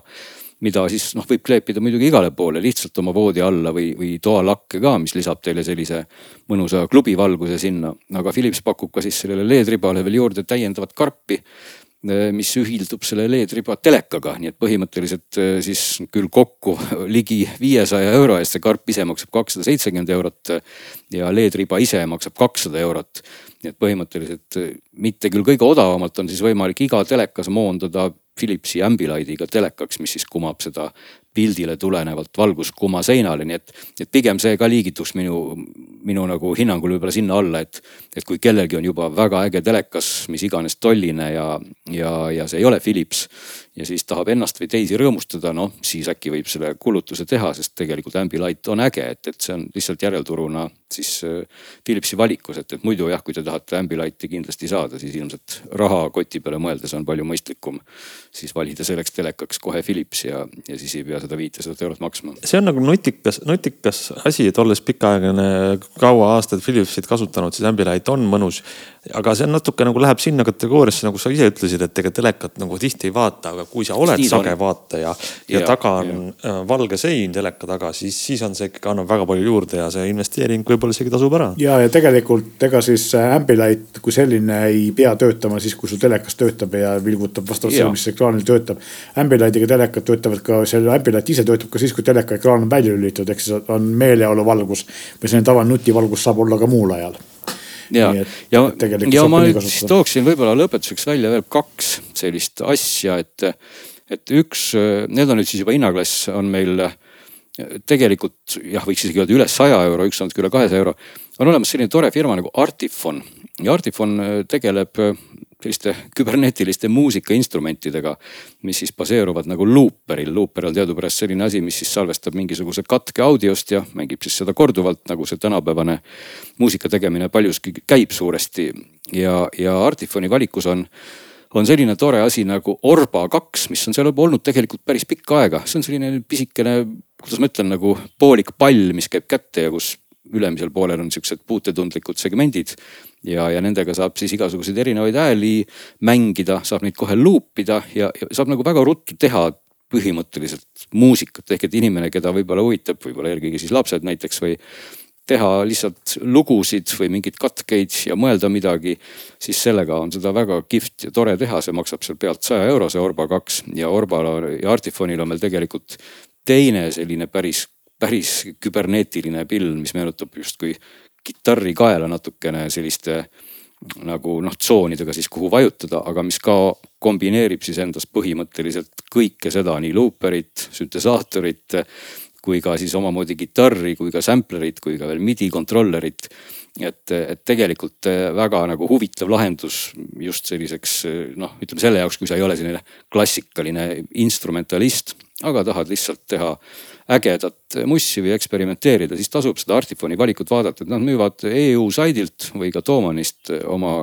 mida siis noh, võib kleepida muidugi igale poole lihtsalt oma voodi alla või, või toalakke ka, mis lisab teile sellise mõnusa klubivalguse sinna. aga Philips pakub ka siis sellele LED-ribale veel juurde täiendavat karpi eh, mis ühildub selle LED-riba telekaga, nii et põhimõtteliselt eh, siis küll kokku ligi viiesaja euro eest see karp ise maksab kakssada seitsekümmend eurot ja LED-riba ise maksab kakssada eurot. Nii et põhimõtteliselt eh, mitte küll kõige odavamalt on siis võimalik iga telekas moondada Philipsi Ambilightiga telekaks, mis siis kumab seda pildile tulenevalt valguskuma seinale, nii et, et pigem see ka liigituks minu, minu nagu hinnangul võib-olla sinna alla, et, et kui kellelgi on juba väga äge telekas, mis iganes tolline ja, ja, ja see ei ole Philips ja siis tahab ennast või teisi rõõmustada, noh siis äkki võib selle kulutuse teha, sest tegelikult Ambilight on äge, et, et see on lihtsalt järelturuna siis äh, Philipsi valikus, et, et muidu jah, kui te tahate Ambilighti kindlasti saada, siis ilmselt rahakoti peale mõeldes on palju mõistlikum siis valida selleks telekaks kohe Philips ja, ja siis ei pea seda viitesadat eurot maksma. see on nagu nutikas, nutikas asi, et olles pikaaegne, kaua aastaid Philipsit kasutanud, siis Ambilight on mõnus aga see on natuke nagu läheb sinna kategooriasse, nagu sa ise ütlesid, et ega telekat nagu tihti ei vaata, aga kui sa oled sage on. vaataja ja, ja taga on ja. Äh, valge sein teleka taga, siis, siis on see ikkagi annab väga palju juurde ja see investeering võib-olla isegi tasub ära. ja, ja tegelikult ega siis Ambilight kui selline ei pea töötama siis, kui sul telekas töötab ja vilgutab vastavalt sellele, mis ekraanil töötab. Ambilightiga telekad töötavad ka, selle Ambilight ise töötab ka siis, kui teleka ekraan on välja lülitatud, ehk siis on meeleoluvalgus või selline tavaline nutivalgus saab olla ka muul ajal. Ja, ja, ja ma nüüd siis tooksin võib-olla lõpetuseks välja veel kaks sellist asja, et, et üks, need on nüüd siis juba hinnaklass on meil tegelikult jah, võiks isegi öelda üle saja euro, üks on üle kahesaja euro. on olemas selline tore firma nagu Artifon. Ja Artifon tegeleb selliste kübernetiliste muusikainstrumentidega, mis siis baseeruvad nagu luuperil. luuper on teadupärast selline asi, mis siis salvestab mingisuguse katke audiost ja mängib siis seda korduvalt, nagu see tänapäevane muusika tegemine paljuski käib suuresti. ja, ja Artifoni valikus on, on selline tore asi nagu Orba kaks, mis on seal juba olnud tegelikult päris pikka aega. see on selline pisikene, kuidas ma ütlen, nagu poolik pall, mis käib kätte ja kus ülemisel poolel on siuksed puutetundlikud segmendid ja, ja nendega saab siis igasuguseid erinevaid hääli mängida, saab neid kohe luupida ja, ja saab nagu väga ruttu teha põhimõtteliselt muusikat. Ehk et inimene, keda võib-olla huvitab, võib-olla eelkõige siis lapsed näiteks või teha lihtsalt lugusid või mingeid katkeid ja mõelda midagi, siis sellega on seda väga kihvt ja tore teha, see maksab seal pealt saja euro, see Orba kaks. Ja Orbal ja Artifonil on meil tegelikult teine selline päris päris küberneetiline pilv, mis meenutab justkui kitarrikaela natukene selliste nagu noh, tsoonidega siis kuhu vajutada, aga mis ka kombineerib siis endas põhimõtteliselt kõike seda, nii luuperit, süntesaatorit kui ka siis omamoodi kitarri, kui ka samplerit, kui ka veel midi controller'it. et, et tegelikult väga nagu huvitav lahendus just selliseks noh, ütleme selle jaoks, kui sa ei ole selline klassikaline instrumentalist, aga tahad lihtsalt teha ägedat mussi või eksperimenteerida, siis tasub seda Artifoni valikut vaadata, et nad müüvad EU saidilt või ka Toomanist oma,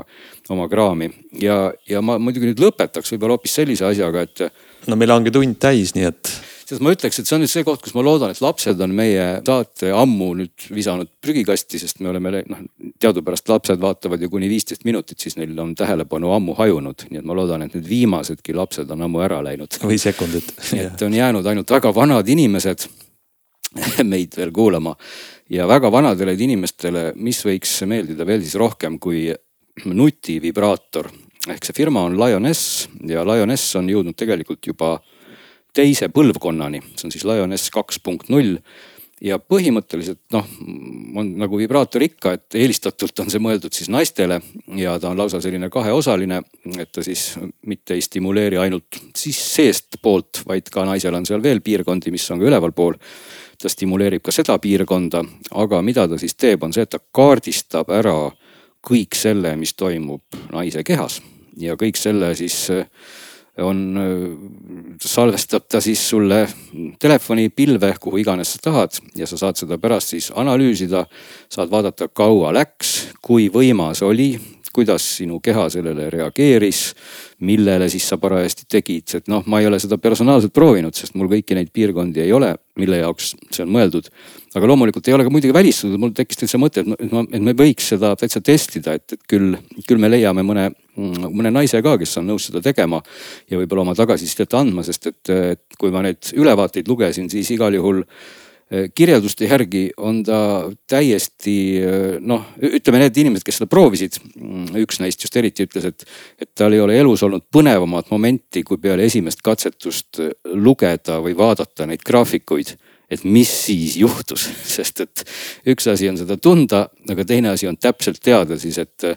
oma kraami. ja, ja ma muidugi nüüd lõpetaks võib-olla hoopis sellise asjaga, et. no meil ongi tund täis, nii et sest ma ütleks, et see on nüüd see koht, kus ma loodan, et lapsed on meie saate ammu nüüd visanud prügikasti, sest me oleme noh, teadupärast lapsed vaatavad ju kuni viisteist minutit, siis neil on tähelepanu ammu hajunud. nii et ma loodan, et need viimasedki lapsed on ammu ära läinud. või sekundid. et on jäänud ainult väga vanad inimesed meid veel kuulama ja väga vanadele inimestele, mis võiks meeldida veel siis rohkem kui nutivibraator ehk see firma on Lioness ja Lioness on jõudnud tegelikult juba teise põlvkonnani, see on siis Lioness kaks punkt null ja põhimõtteliselt noh, on nagu vibraator ikka, et eelistatult on see mõeldud siis naistele ja ta on lausa selline kaheosaline, et ta siis mitte ei stimuleeri ainult siis seestpoolt, vaid ka naisel on seal veel piirkondi, mis on ka ülevalpool. ta stimuleerib ka seda piirkonda, aga mida ta siis teeb, on see, et ta kaardistab ära kõik selle, mis toimub naise kehas ja kõik selle siis on, salvestab ta siis sulle telefoni pilve, kuhu iganes sa tahad ja sa saad seda pärast siis analüüsida. saad vaadata, kaua läks, kui võimas oli, kuidas sinu keha sellele reageeris, millele siis sa parajasti tegid, et noh, ma ei ole seda personaalselt proovinud, sest mul kõiki neid piirkondi ei ole, mille jaoks see on mõeldud. aga loomulikult ei ole ka muidugi välistatud, mul tekkis täitsa mõte, et ma, et me võiks seda täitsa testida, et, et küll, küll me leiame mõne mõne naise ka, kes on nõus seda tegema ja võib-olla oma tagasisidet andma, sest et, et kui ma neid ülevaateid lugesin, siis igal juhul kirjelduste järgi on ta täiesti eh, noh, ütleme need inimesed, kes seda proovisid. Mm, üks neist just eriti ütles, et, et tal ei ole elus olnud põnevamat momenti, kui peale esimest katsetust eh, lugeda või vaadata neid graafikuid et mis siis juhtus, sest et üks asi on seda tunda, aga teine asi on täpselt teada siis, et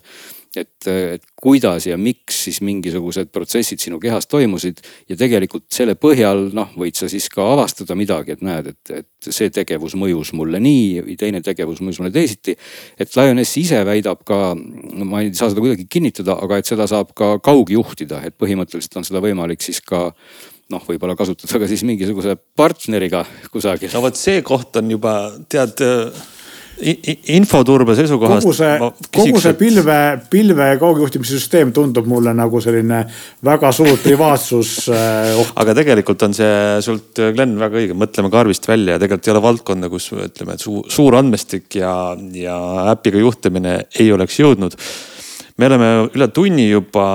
et, et kuidas ja miks siis mingisugused protsessid sinu kehas toimusid. ja tegelikult selle põhjal noh, võid sa siis ka avastada midagi, et näed, et, et see tegevus mõjus mulle nii või teine tegevus mõjus mulle teisiti. et Lioness ise väidab ka, ma ei saa seda kuidagi kinnitada, aga et seda saab ka kaugjuhtida, et põhimõtteliselt on seda võimalik siis ka noh, võib-olla kasutada ka siis mingisuguse partneriga kusagil. no vot see koht on juba tead infoturbe seisukohast. kogu see, kogu see pilve, pilve kaugjuhtimise süsteem tundub mulle nagu selline väga suur privaatsus äh, oht. aga tegelikult on see sult, Glen, väga õige, mõtleme karvist välja ja tegelikult ei ole valdkonda, kus ütleme, et suur, suur andmestik ja, ja äpiga juhtimine ei oleks jõudnud me oleme üle tunni juba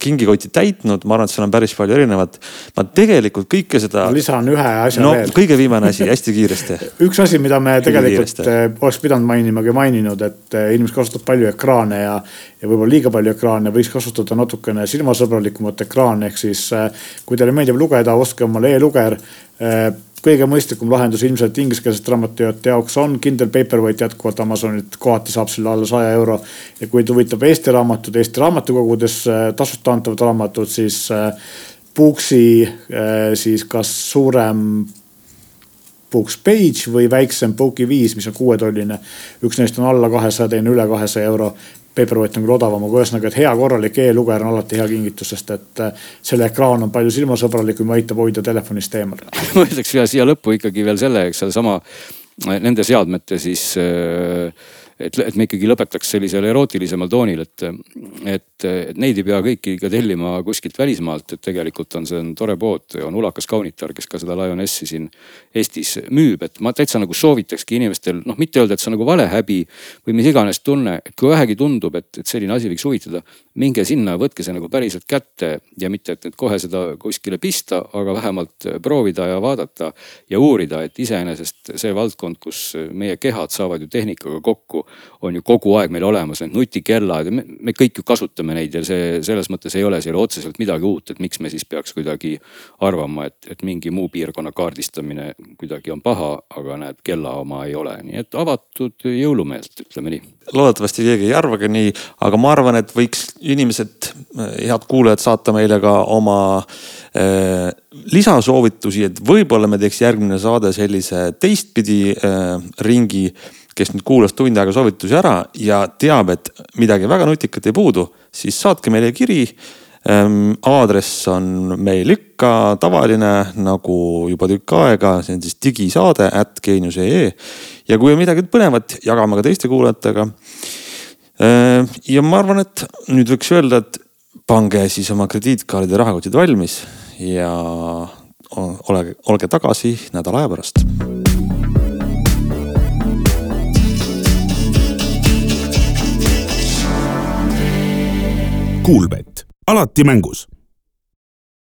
kingikoti täitnud, ma arvan, et seal on päris palju erinevat. ma tegelikult kõike seda. ma lisan ühe asja no, veel. kõige viimane asi, hästi kiiresti üks asi, mida me tegelikult eh, oleks pidanud mainima, ei maininud, et eh, inimesed kasutavad palju ekraane ja, ja võib-olla liiga palju ekraane, võiks kasutada natukene silmasõbralikumat ekraani, ehk siis eh, kui teile meeldib lugeda, ostke omale e-luger kõige mõistlikum lahendus ilmselt ingliskeelsete raamatujate jaoks on Kindle Paperwhite jätkuvalt Amazonilt, kohati saab selle alla saja euro. ja kui teid huvitab Eesti raamatud, Eesti raamatukogudes äh, tasuta antavad raamatud, siis Booksi äh, siis kas suurem Books Page või väiksem Booki viis, mis on kuuetolline. üks neist on alla kahesaja, teine üle kahesaja euro Paperwhite on küll odavam, aga ühesõnaga, et hea korralik e-luger on alati hea kingitus, sest et äh, selle ekraan on palju silmasõbralikum ja aitab hoida telefonist eemal. Ma ütleks siia lõppu ikkagi veel selle, eks sedasama nende seadmete siis äh, et, et me ikkagi lõpetaks sellisel erootilisemal toonil, et, et, et neid ei pea kõiki ka tellima kuskilt välismaalt, et tegelikult on, see on tore pood, on Ulakas Kaunitar, kes ka seda Lionessi siin Eestis müüb, et ma täitsa nagu soovitakski inimestel noh, mitte öelda, et see on nagu valehäbi või mis iganes tunne, et kui vähegi tundub, et, et selline asi võiks huvitada, minge sinna, võtke see nagu päriselt kätte ja mitte, et nüüd kohe seda kuskile pista, aga vähemalt proovida ja vaadata ja uurida, et iseenesest see valdkond, kus meie kehad saavad ju tehnikaga kokku on ju kogu aeg meil olemas need nutikellad ja me, me kõik ju kasutame neid ja see selles mõttes ei ole seal otseselt midagi uut, et miks me siis peaks kuidagi arvama, et, et mingi muu piirkonna kaardistamine kuidagi on paha, aga näed, kella oma ei ole, nii et avatud jõulumeelt, ütleme nii. loodetavasti keegi ei arva ka nii, aga ma arvan, et võiks inimesed, head kuulajad, saata meile ka oma äh, lisasoovitusi, et võib-olla me teeks järgmine saade sellise teistpidi äh, ringi kes nüüd kuulas tund aega soovitusi ära ja teab, et midagi väga nutikat ei puudu, siis saatke meile kiri ähm,. aadress on meil ikka tavaline nagu juba tükk aega, see on siis digisaade at geenius.ee. ja kui on midagi põnevat, jagame ka teiste kuulajatega. Ja ma arvan, et nüüd võiks öelda, et pange siis oma krediitkaardide rahakotid valmis ja olge, olge tagasi nädala aja pärast. Kuulbett, alati mängus